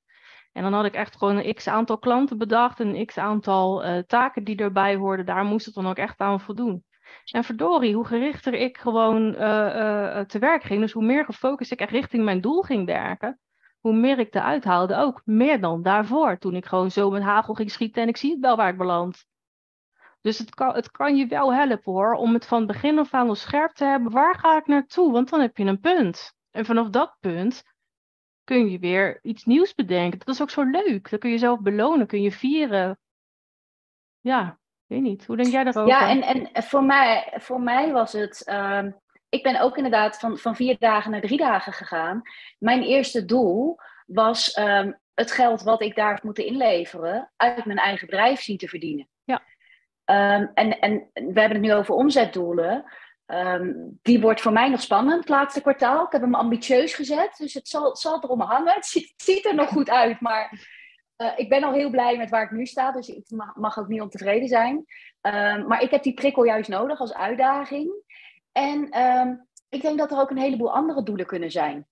En dan had ik echt gewoon een x aantal klanten bedacht, een x aantal eh, taken die erbij hoorden. Daar moest het dan ook echt aan voldoen. En verdorie, hoe gerichter ik gewoon eh, eh, te werk ging, dus hoe meer gefocust ik echt richting mijn doel ging werken, hoe meer ik eruit haalde ook. Meer dan daarvoor, toen ik gewoon zo met hagel ging schieten en ik zie het wel waar ik beland. Dus het kan, het kan je wel helpen hoor, om het van begin af aan al scherp te hebben. Waar ga ik naartoe? Want dan heb je een punt. En vanaf dat punt kun je weer iets nieuws bedenken. Dat is ook zo leuk. Dan kun je zelf belonen, kun je vieren. Ja, weet niet. Hoe denk jij daarover? Ja, en, en voor, mij, voor mij was het. ehm, ik ben ook inderdaad van, van vier dagen naar drie dagen gegaan. Mijn eerste doel was ehm, het geld wat ik daar moeten inleveren uit mijn eigen bedrijf zien te verdienen. Ja. Ehm, en, en we hebben het nu over omzetdoelen. Ehm, die wordt voor mij nog spannend, het laatste kwartaal. Ik heb hem ambitieus gezet, dus het zal, het zal erom hangen. Het ziet, het ziet er nog goed uit, maar eh, ik ben al heel blij met waar ik nu sta. Dus ik mag, mag ook niet ontevreden zijn. Ehm, maar ik heb die prikkel juist nodig als uitdaging. En ehm, ik denk dat er ook een heleboel andere doelen kunnen zijn.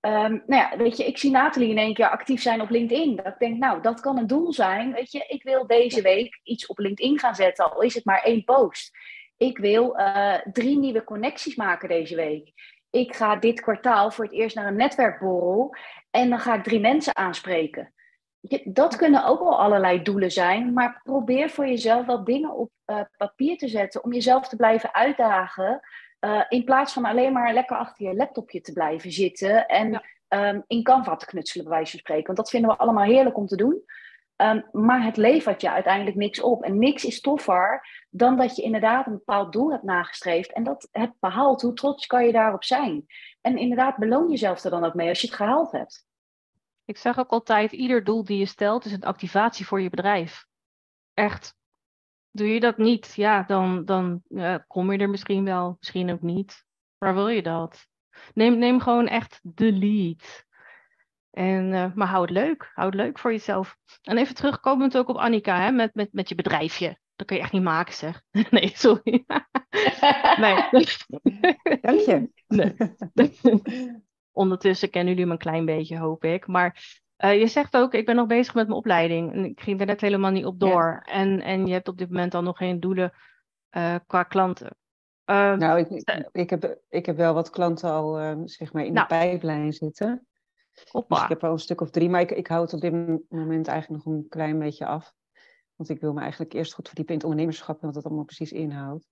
Nou ja, weet je, ik zie Nathalie in één keer actief zijn op LinkedIn. Dat ik denk, nou, dat kan een doel zijn. Weet je, ik wil deze week iets op LinkedIn gaan zetten, al is het maar één post. Ik wil eh, drie nieuwe connecties maken deze week. Ik ga dit kwartaal voor het eerst naar een netwerkborrel en dan ga ik drie mensen aanspreken. Dat kunnen ook al allerlei doelen zijn, maar probeer voor jezelf wel dingen op eh, papier te zetten om jezelf te blijven uitdagen. eh, in plaats van alleen maar lekker achter je laptopje te blijven zitten en Ja. ehm, in Canva te knutselen, bij wijze van spreken. Want dat vinden we allemaal heerlijk om te doen. Ehm, maar het levert je uiteindelijk niks op. En niks is toffer dan dat je inderdaad een bepaald doel hebt nagestreefd en dat hebt behaald. Hoe trots kan je daarop zijn? En inderdaad, beloon jezelf er dan ook mee als je het gehaald hebt. Ik zeg ook altijd, ieder doel die je stelt is een activatie voor je bedrijf. Echt. Doe je dat niet, ja, dan, dan kom je er misschien wel, misschien ook niet. Maar wil je dat? Neem, neem gewoon echt de lead. En, eh, maar hou het leuk. Hou het leuk voor jezelf. En even terugkomend ook op Annika, hè, met, met, met je bedrijfje. Dat kun je echt niet maken, zeg. Nee, sorry. Nee. Dank je. Nee. Ondertussen kennen jullie me een klein beetje, hoop ik. Maar eh, je zegt ook, ik ben nog bezig met mijn opleiding. En ik ging er net helemaal niet op Ja. door. En, en je hebt op dit moment dan nog geen doelen eh, qua klanten. Eh, Nou, ik, ik, heb, ik heb wel wat klanten al eh, zeg maar in Nou. de pijplijn zitten. Dus ik heb al een stuk of drie, maar ik, ik hou het op dit moment eigenlijk nog een klein beetje af. Want ik wil me eigenlijk eerst goed verdiepen in het ondernemerschap en wat dat allemaal precies inhoudt.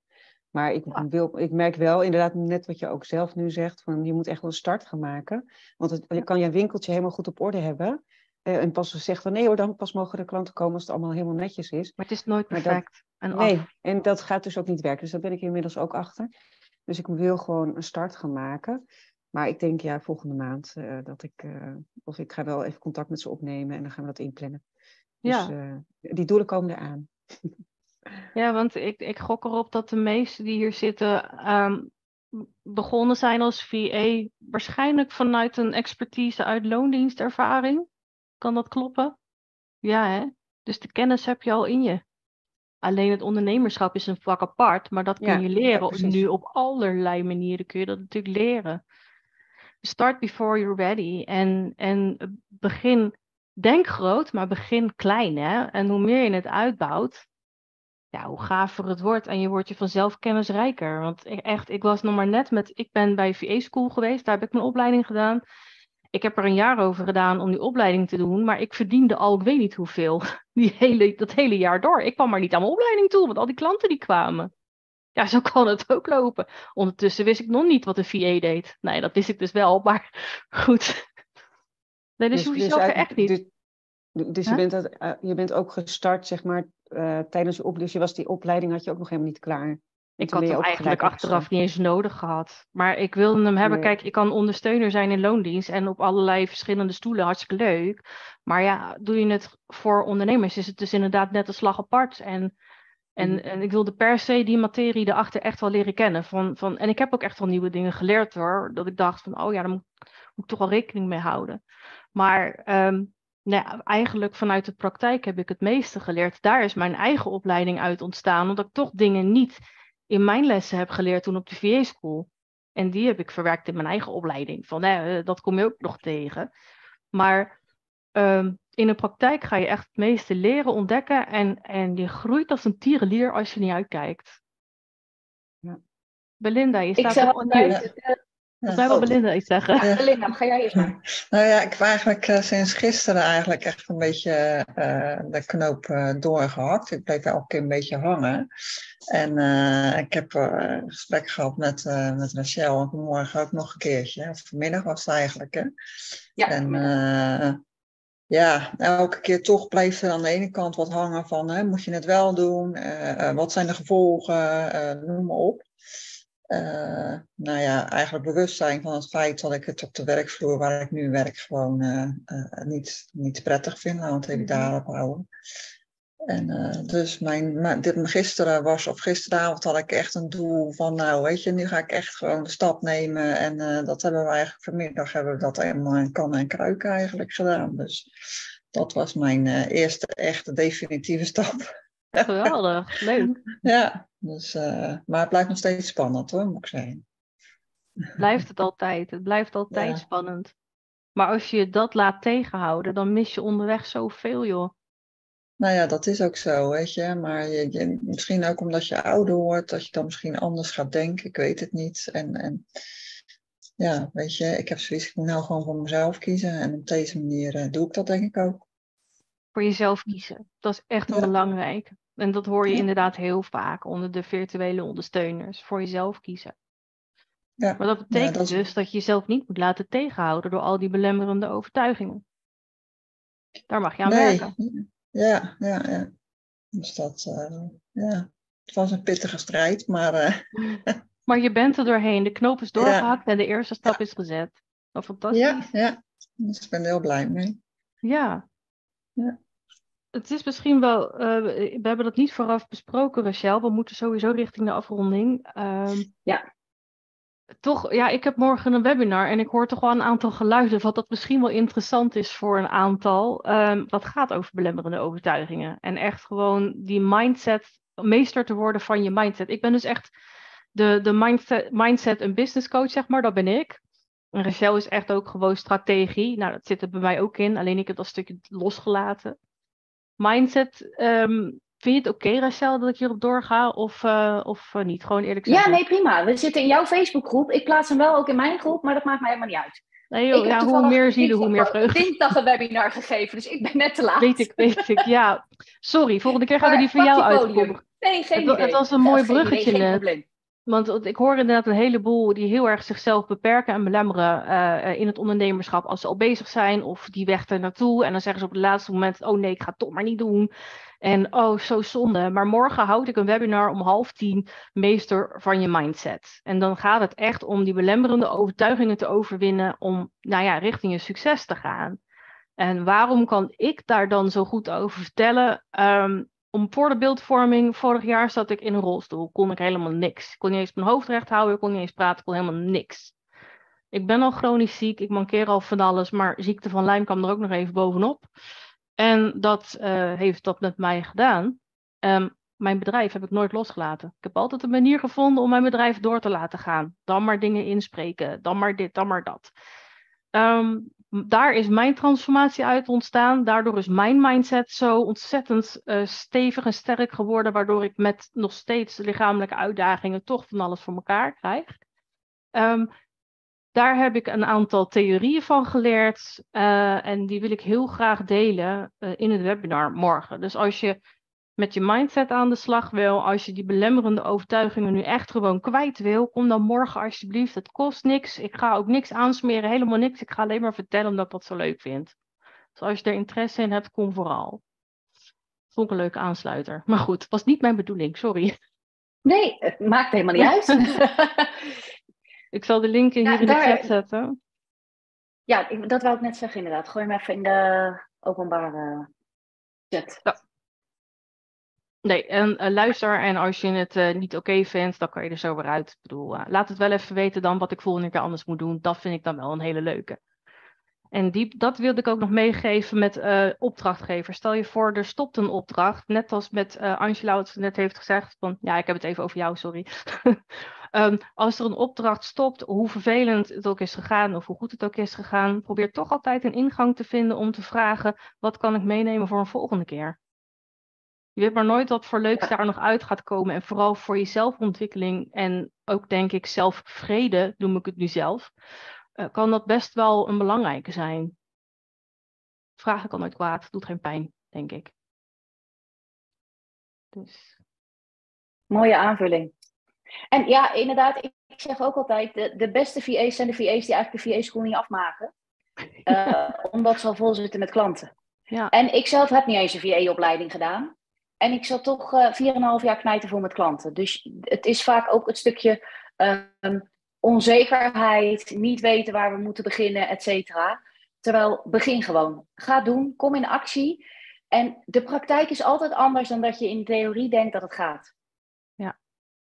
Maar ik, wil, ik merk wel inderdaad net wat je ook zelf nu zegt, van je moet echt wel een start gaan maken. Want het, je kan je winkeltje helemaal goed op orde hebben. eh, en pas zeggen van nee hoor, dan pas mogen de klanten komen als het allemaal helemaal netjes is. Maar het is nooit dat- perfect. En Nee, en dat gaat dus ook niet werken. Dus daar ben ik inmiddels ook achter. Dus ik wil gewoon een start gaan maken. Maar ik denk ja, volgende maand eh, dat ik, eh, of ik ga wel even contact met ze opnemen en dan gaan we dat inplannen. Dus Ja. eh, die doelen komen eraan. Ja, want ik, ik gok erop dat de meesten die hier zitten ehm, begonnen zijn als VA, waarschijnlijk vanuit een expertise uit loondienstervaring. Kan dat kloppen? Ja, hè? Dus de kennis heb je al in je. Alleen het ondernemerschap is een vak apart, maar dat kun je ja, leren. nu op allerlei manieren kun je dat natuurlijk leren. Start before you're ready. En, en begin, denk groot, maar begin klein. Hè? En hoe meer je het uitbouwt, ja, hoe gaver het wordt. En je wordt je vanzelf kennisrijker. Want ik, echt, ik was nog maar net met, ik ben bij VA School geweest, daar heb ik mijn opleiding gedaan. Ik heb er een jaar over gedaan om die opleiding te doen, maar ik verdiende al, ik weet niet hoeveel, die hele, dat hele jaar door. Ik kwam maar niet aan mijn opleiding toe, want al die klanten die kwamen. Ja, zo kan het ook lopen. Ondertussen wist ik nog niet wat een VA deed. Nee, dat wist ik dus wel, maar goed. Nee, dus, je hoeft jezelf er echt eigenlijk- niet. Dus, dus Huh? je, bent dat, eh, je bent ook gestart, zeg maar, eh, tijdens je opleiding. Dus je was die opleiding had je ook nog helemaal niet klaar. Ik had je hem eigenlijk achteraf niet eens nodig gehad. Maar ik wilde hem hebben. Nee. Kijk, ik kan ondersteuner zijn in loondienst en op allerlei verschillende stoelen. Hartstikke leuk. Maar ja, doe je het voor ondernemers, is het dus inderdaad net een slag apart. En, en, Mhm. en ik wilde per se die materie erachter echt wel leren kennen. Van, van, en ik heb ook echt wel nieuwe dingen geleerd hoor. Dat ik dacht van, oh ja, daar moet, moet ik toch wel rekening mee houden. Maar ehm, nou ja, eigenlijk vanuit de praktijk heb ik het meeste geleerd. Daar is mijn eigen opleiding uit ontstaan. Omdat ik toch dingen niet in mijn lessen heb geleerd toen op de VA School. En die heb ik verwerkt in mijn eigen opleiding. Van, eh, dat kom je ook nog tegen. Maar ehm, in de praktijk ga je echt het meeste leren, ontdekken en, en je groeit als een tierenlier als je niet uitkijkt. Ja. Belinda, je Ik staat zou op een eh, Volgens mij wil Belinda iets zeggen. Ja. Belinda, ga jij eerst maar. Nou ja, ik heb eigenlijk eh, sinds gisteren eigenlijk echt een beetje eh, de knoop eh, doorgehakt. Ik bleef elke keer een beetje hangen. En eh, ik heb eh, een gesprek gehad met, eh, met Rachel en vanmorgen ook nog een keertje. Of vanmiddag was het eigenlijk. Hè? Ja, En eh, ja, elke keer toch blijft er aan de ene kant wat hangen van, hè, moet je het wel doen? Eh, eh, wat zijn de gevolgen? Eh, noem maar op. Nou ja, eigenlijk bewustzijn van het feit dat ik het op de werkvloer waar ik nu werk gewoon niet, niet prettig vind. Laten we het even daarop houden. En eh, dus mijn, mijn- dit, gisteren was, of gisteravond had ik echt een doel van, nou weet je, nu ga ik echt gewoon de stap nemen. En eh, dat hebben we eigenlijk vanmiddag hebben we dat helemaal in kan en kruiken eigenlijk gedaan. Dus dat was mijn eh, eerste echte definitieve stap. Geweldig, leuk. Ja, dus, maar het blijft nog steeds spannend hoor, moet ik zeggen. Blijft het altijd. Het blijft altijd Ja. spannend. Maar als je dat laat tegenhouden, dan mis je onderweg zoveel, joh. Nou ja, dat is ook zo, weet je. Maar je, je- misschien ook omdat je ouder wordt, dat je dan misschien anders gaat denken. Ik weet het niet. En, en ja, weet je, ik heb zoiets, ik moet nou gewoon voor mezelf kiezen. En op deze manier eh, doe ik dat denk ik ook. Voor jezelf kiezen. Dat is echt een Ja. belangrijk. En dat hoor je Ja. inderdaad heel vaak onder de virtuele ondersteuners. Voor jezelf kiezen. Ja, Maar dat betekent dat is- dus dat je jezelf niet moet laten tegenhouden door al die belemmerende overtuigingen. Daar mag je aan nee. werken. Ja, ja, ja. Dus dat, eh, ja. Het was een pittige strijd, maar eh, Maar je bent er doorheen. De knoop is Ja. doorgehakt en de eerste stap is gezet. Nou, fantastisch. ja, ja. Dus ik ben er heel blij mee. Ja. Ja. Het is misschien wel, eh, we hebben dat niet vooraf besproken, Rachel. We moeten sowieso richting de afronding. Ehm, Ja. Toch, ja, ik heb morgen een webinar en ik hoor toch wel een aantal geluiden wat dat misschien wel interessant is voor een aantal. Ehm, dat gaat over belemmerende overtuigingen. En echt gewoon die mindset, meester te worden van je mindset. Ik ben dus echt de, de mindset, mindset en business coach, zeg maar, dat ben ik. En Rachel is echt ook gewoon strategie. Nou, dat zit er bij mij ook in, alleen ik heb dat stukje losgelaten. Mindset, ehm, vind je het oké, Rachel, dat ik hierop doorga of, eh, of eh, niet? Gewoon eerlijk Ja, zeggen. nee, prima. We zitten in jouw Facebookgroep. Ik plaats hem wel ook in mijn groep, maar dat maakt mij helemaal niet uit. Nee, joh, ik heb ja, hoe meer zielen, hoe meer vreugde. Dinsdag een webinar gegeven, dus ik ben net te laat. Weet ik, weet ik, ja. Sorry, volgende keer gaan we die voor pak jou uitkomen. Nee, geen Het idee. het was een mooi Geen bruggetje net. probleem. Want ik hoor inderdaad een heleboel die heel erg zichzelf beperken en belemmeren eh, in het ondernemerschap als ze al bezig zijn of die weg er naartoe. En dan zeggen ze op het laatste moment, oh nee, ik ga het toch maar niet doen. En oh, zo zonde. Maar morgen houd ik een webinar om half tien, meester van je mindset. En dan gaat het echt om die belemmerende overtuigingen te overwinnen om, nou ja, richting je succes te gaan. En waarom kan ik daar dan zo goed over vertellen? Ehm, om voor de beeldvorming, vorig jaar zat ik in een rolstoel. Kon ik helemaal niks. Ik kon niet eens mijn hoofd recht houden, ik kon niet eens praten, ik kon helemaal niks. Ik ben al chronisch ziek, ik mankeer al van alles, maar ziekte van Lyme kwam er ook nog even bovenop. En dat eh, heeft dat met mij gedaan. Ehm, mijn bedrijf heb ik nooit losgelaten. Ik heb altijd een manier gevonden om mijn bedrijf door te laten gaan. Dan maar dingen inspreken, dan maar dit, dan maar dat. Ehm, daar is mijn transformatie uit ontstaan. Daardoor is mijn mindset zo ontzettend eh, stevig en sterk geworden, waardoor ik met nog steeds lichamelijke uitdagingen toch van alles voor elkaar krijg. Ehm, daar heb ik een aantal theorieën van geleerd eh, en die wil ik heel graag delen eh, in het webinar morgen. Dus als je met je mindset aan de slag wil, als je die belemmerende overtuigingen nu echt gewoon kwijt wil, kom dan morgen alsjeblieft. Het kost niks. Ik ga ook niks aansmeren, helemaal niks. Ik ga alleen maar vertellen omdat ik dat zo leuk vind. Dus als je er interesse in hebt, kom vooral. Vond ik een leuke aansluiter. Maar goed, was niet mijn bedoeling, sorry. Nee, het maakt helemaal niet uit. Ik zal de link hier Ja, in de chat zetten. ja, ik- dat wou ik net zeggen inderdaad. Gooi hem even in de openbare chat. Nee, en eh, luister en als je het eh, niet oké vindt, dan kan je er zo weer uit. Ik bedoel, eh, laat het wel even weten dan wat ik volgende keer anders moet doen. Dat vind ik dan wel een hele leuke. En die, dat wilde ik ook nog meegeven met opdrachtgevers. Stel je voor, er stopt een opdracht. Net als met Angela wat ze net heeft gezegd. Van, ja, ik heb het even over jou, sorry. Ehm, als er een opdracht stopt, hoe vervelend het ook is gegaan of hoe goed het ook is gegaan, probeer toch altijd een ingang te vinden om te vragen: wat kan ik meenemen voor een volgende keer? Je weet maar nooit wat voor leuks daar nog uit gaat komen. En vooral voor je zelfontwikkeling en ook denk ik zelfvrede, noem ik het nu zelf, uh, kan dat best wel een belangrijke zijn. Vragen kan nooit kwaad, doet geen pijn, denk ik. Dus. Mooie aanvulling. En ja, inderdaad, ik zeg ook altijd, de, de beste VA's zijn de VA's die eigenlijk de VA-school niet afmaken. Uh, omdat ze al vol zitten met klanten. Ja. En ik zelf heb niet eens een VA-opleiding gedaan. En ik zat toch uh, eh, 4,5 jaar knijten voor met klanten. Dus het is vaak ook het stukje um, onzekerheid, niet weten waar we moeten beginnen, et cetera. Terwijl begin gewoon. Ga doen, kom in actie. En de praktijk is altijd anders dan dat je in theorie denkt dat het gaat.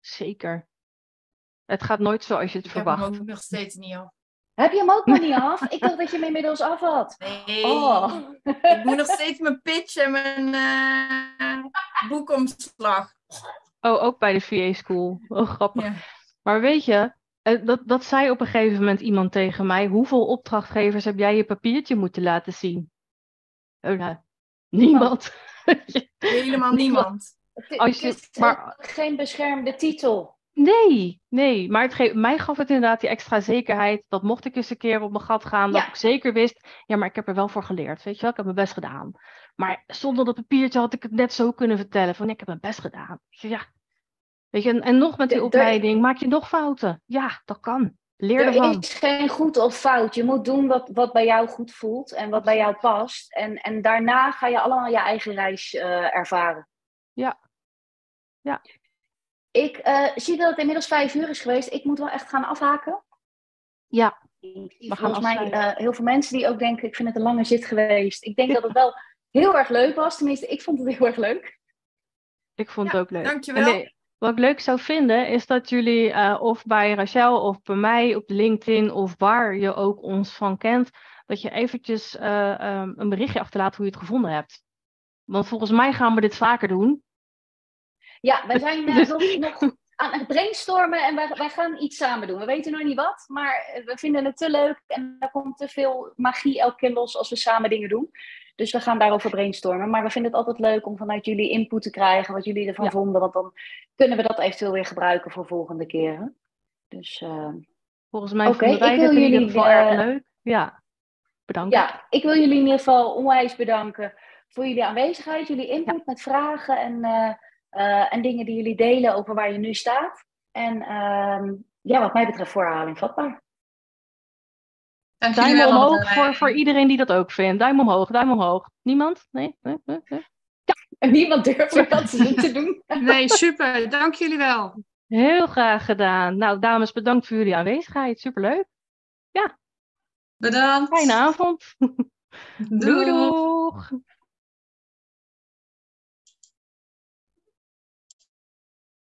Zeker. Het gaat nooit zoals je het ik verwacht. Ik heb hem ook nog steeds niet af. Heb je hem ook nog niet af? Ik dacht dat je hem inmiddels af had. Nee. Oh. Ik moet nog steeds mijn pitch en mijn uh, boekomslag. Oh, ook bij de VA School. Oh, grappig. Ja. Maar weet je, eh, dat, dat zei op een gegeven moment iemand tegen mij. Hoeveel opdrachtgevers heb jij je papiertje moeten laten zien? Oh, nou, niemand. Helemaal niemand. Als je, het is maar, geen beschermde titel. Nee, nee. Maar het ge- mij gaf het inderdaad die extra zekerheid. Dat mocht ik eens een keer op mijn gat gaan. Dat Ja. ik zeker wist. Ja, maar ik heb er wel voor geleerd. Weet je wel, ik heb mijn best gedaan. Maar zonder dat papiertje had ik het net zo kunnen vertellen. Van ik heb mijn best gedaan. Ja. Weet je, en, en nog met die opleiding. Maak je nog fouten? Ja, dat kan. Leer Er ervan. is geen goed of fout. Je moet doen wat, wat bij jou goed voelt en wat bij jou past. En, en daarna ga je allemaal je eigen reis eh, ervaren. Ja. Ja. Ik eh, zie dat het inmiddels vijf uur is geweest. Ik moet wel echt gaan afhaken. Ja. Ik zie gaan volgens mij eh, heel veel mensen die ook denken, ik vind het een lange zit geweest. Ik denk dat het wel heel erg leuk was. Tenminste, ik vond het heel erg leuk. Ik vond het ook leuk. dankjewel. Nee, wat ik leuk zou vinden is dat jullie eh, of bij Rachel of bij mij op LinkedIn of waar je ook ons van kent, dat je eventjes eh, ehm, een berichtje achterlaat hoe je het gevonden hebt. Want volgens mij gaan we dit vaker doen. Ja, wij zijn eh, Dus- nog, aan het brainstormen en wij, wij gaan iets samen doen. We weten nog niet wat, maar eh, we vinden het te leuk en er komt te veel magie elke keer los als we samen dingen doen. Dus we gaan daarover brainstormen. Maar we vinden het altijd leuk om vanuit jullie input te krijgen, wat jullie ervan Ja. vonden. Want dan kunnen we dat eventueel weer gebruiken voor volgende keren. Dus eh, Volgens mij wij ik dit in ieder geval erg leuk. Ja, bedankt. ja, ik wil jullie in ieder geval onwijs bedanken voor jullie aanwezigheid, jullie input met vragen en, eh, eh, en dingen die jullie delen over waar je nu staat. En ehm, ja, wat mij betreft voor herhaling vatbaar. Dank jullie Duim wel omhoog voor, voor iedereen die dat ook vindt. Duim omhoog, duim omhoog. Niemand? Nee? nee, nee, nee. En niemand durft wat te doen. Nee, super. Dank jullie wel. Heel graag gedaan. Nou, dames, bedankt voor jullie aanwezigheid. Superleuk. Bedankt. Fijne avond. Doei. Doei doeg.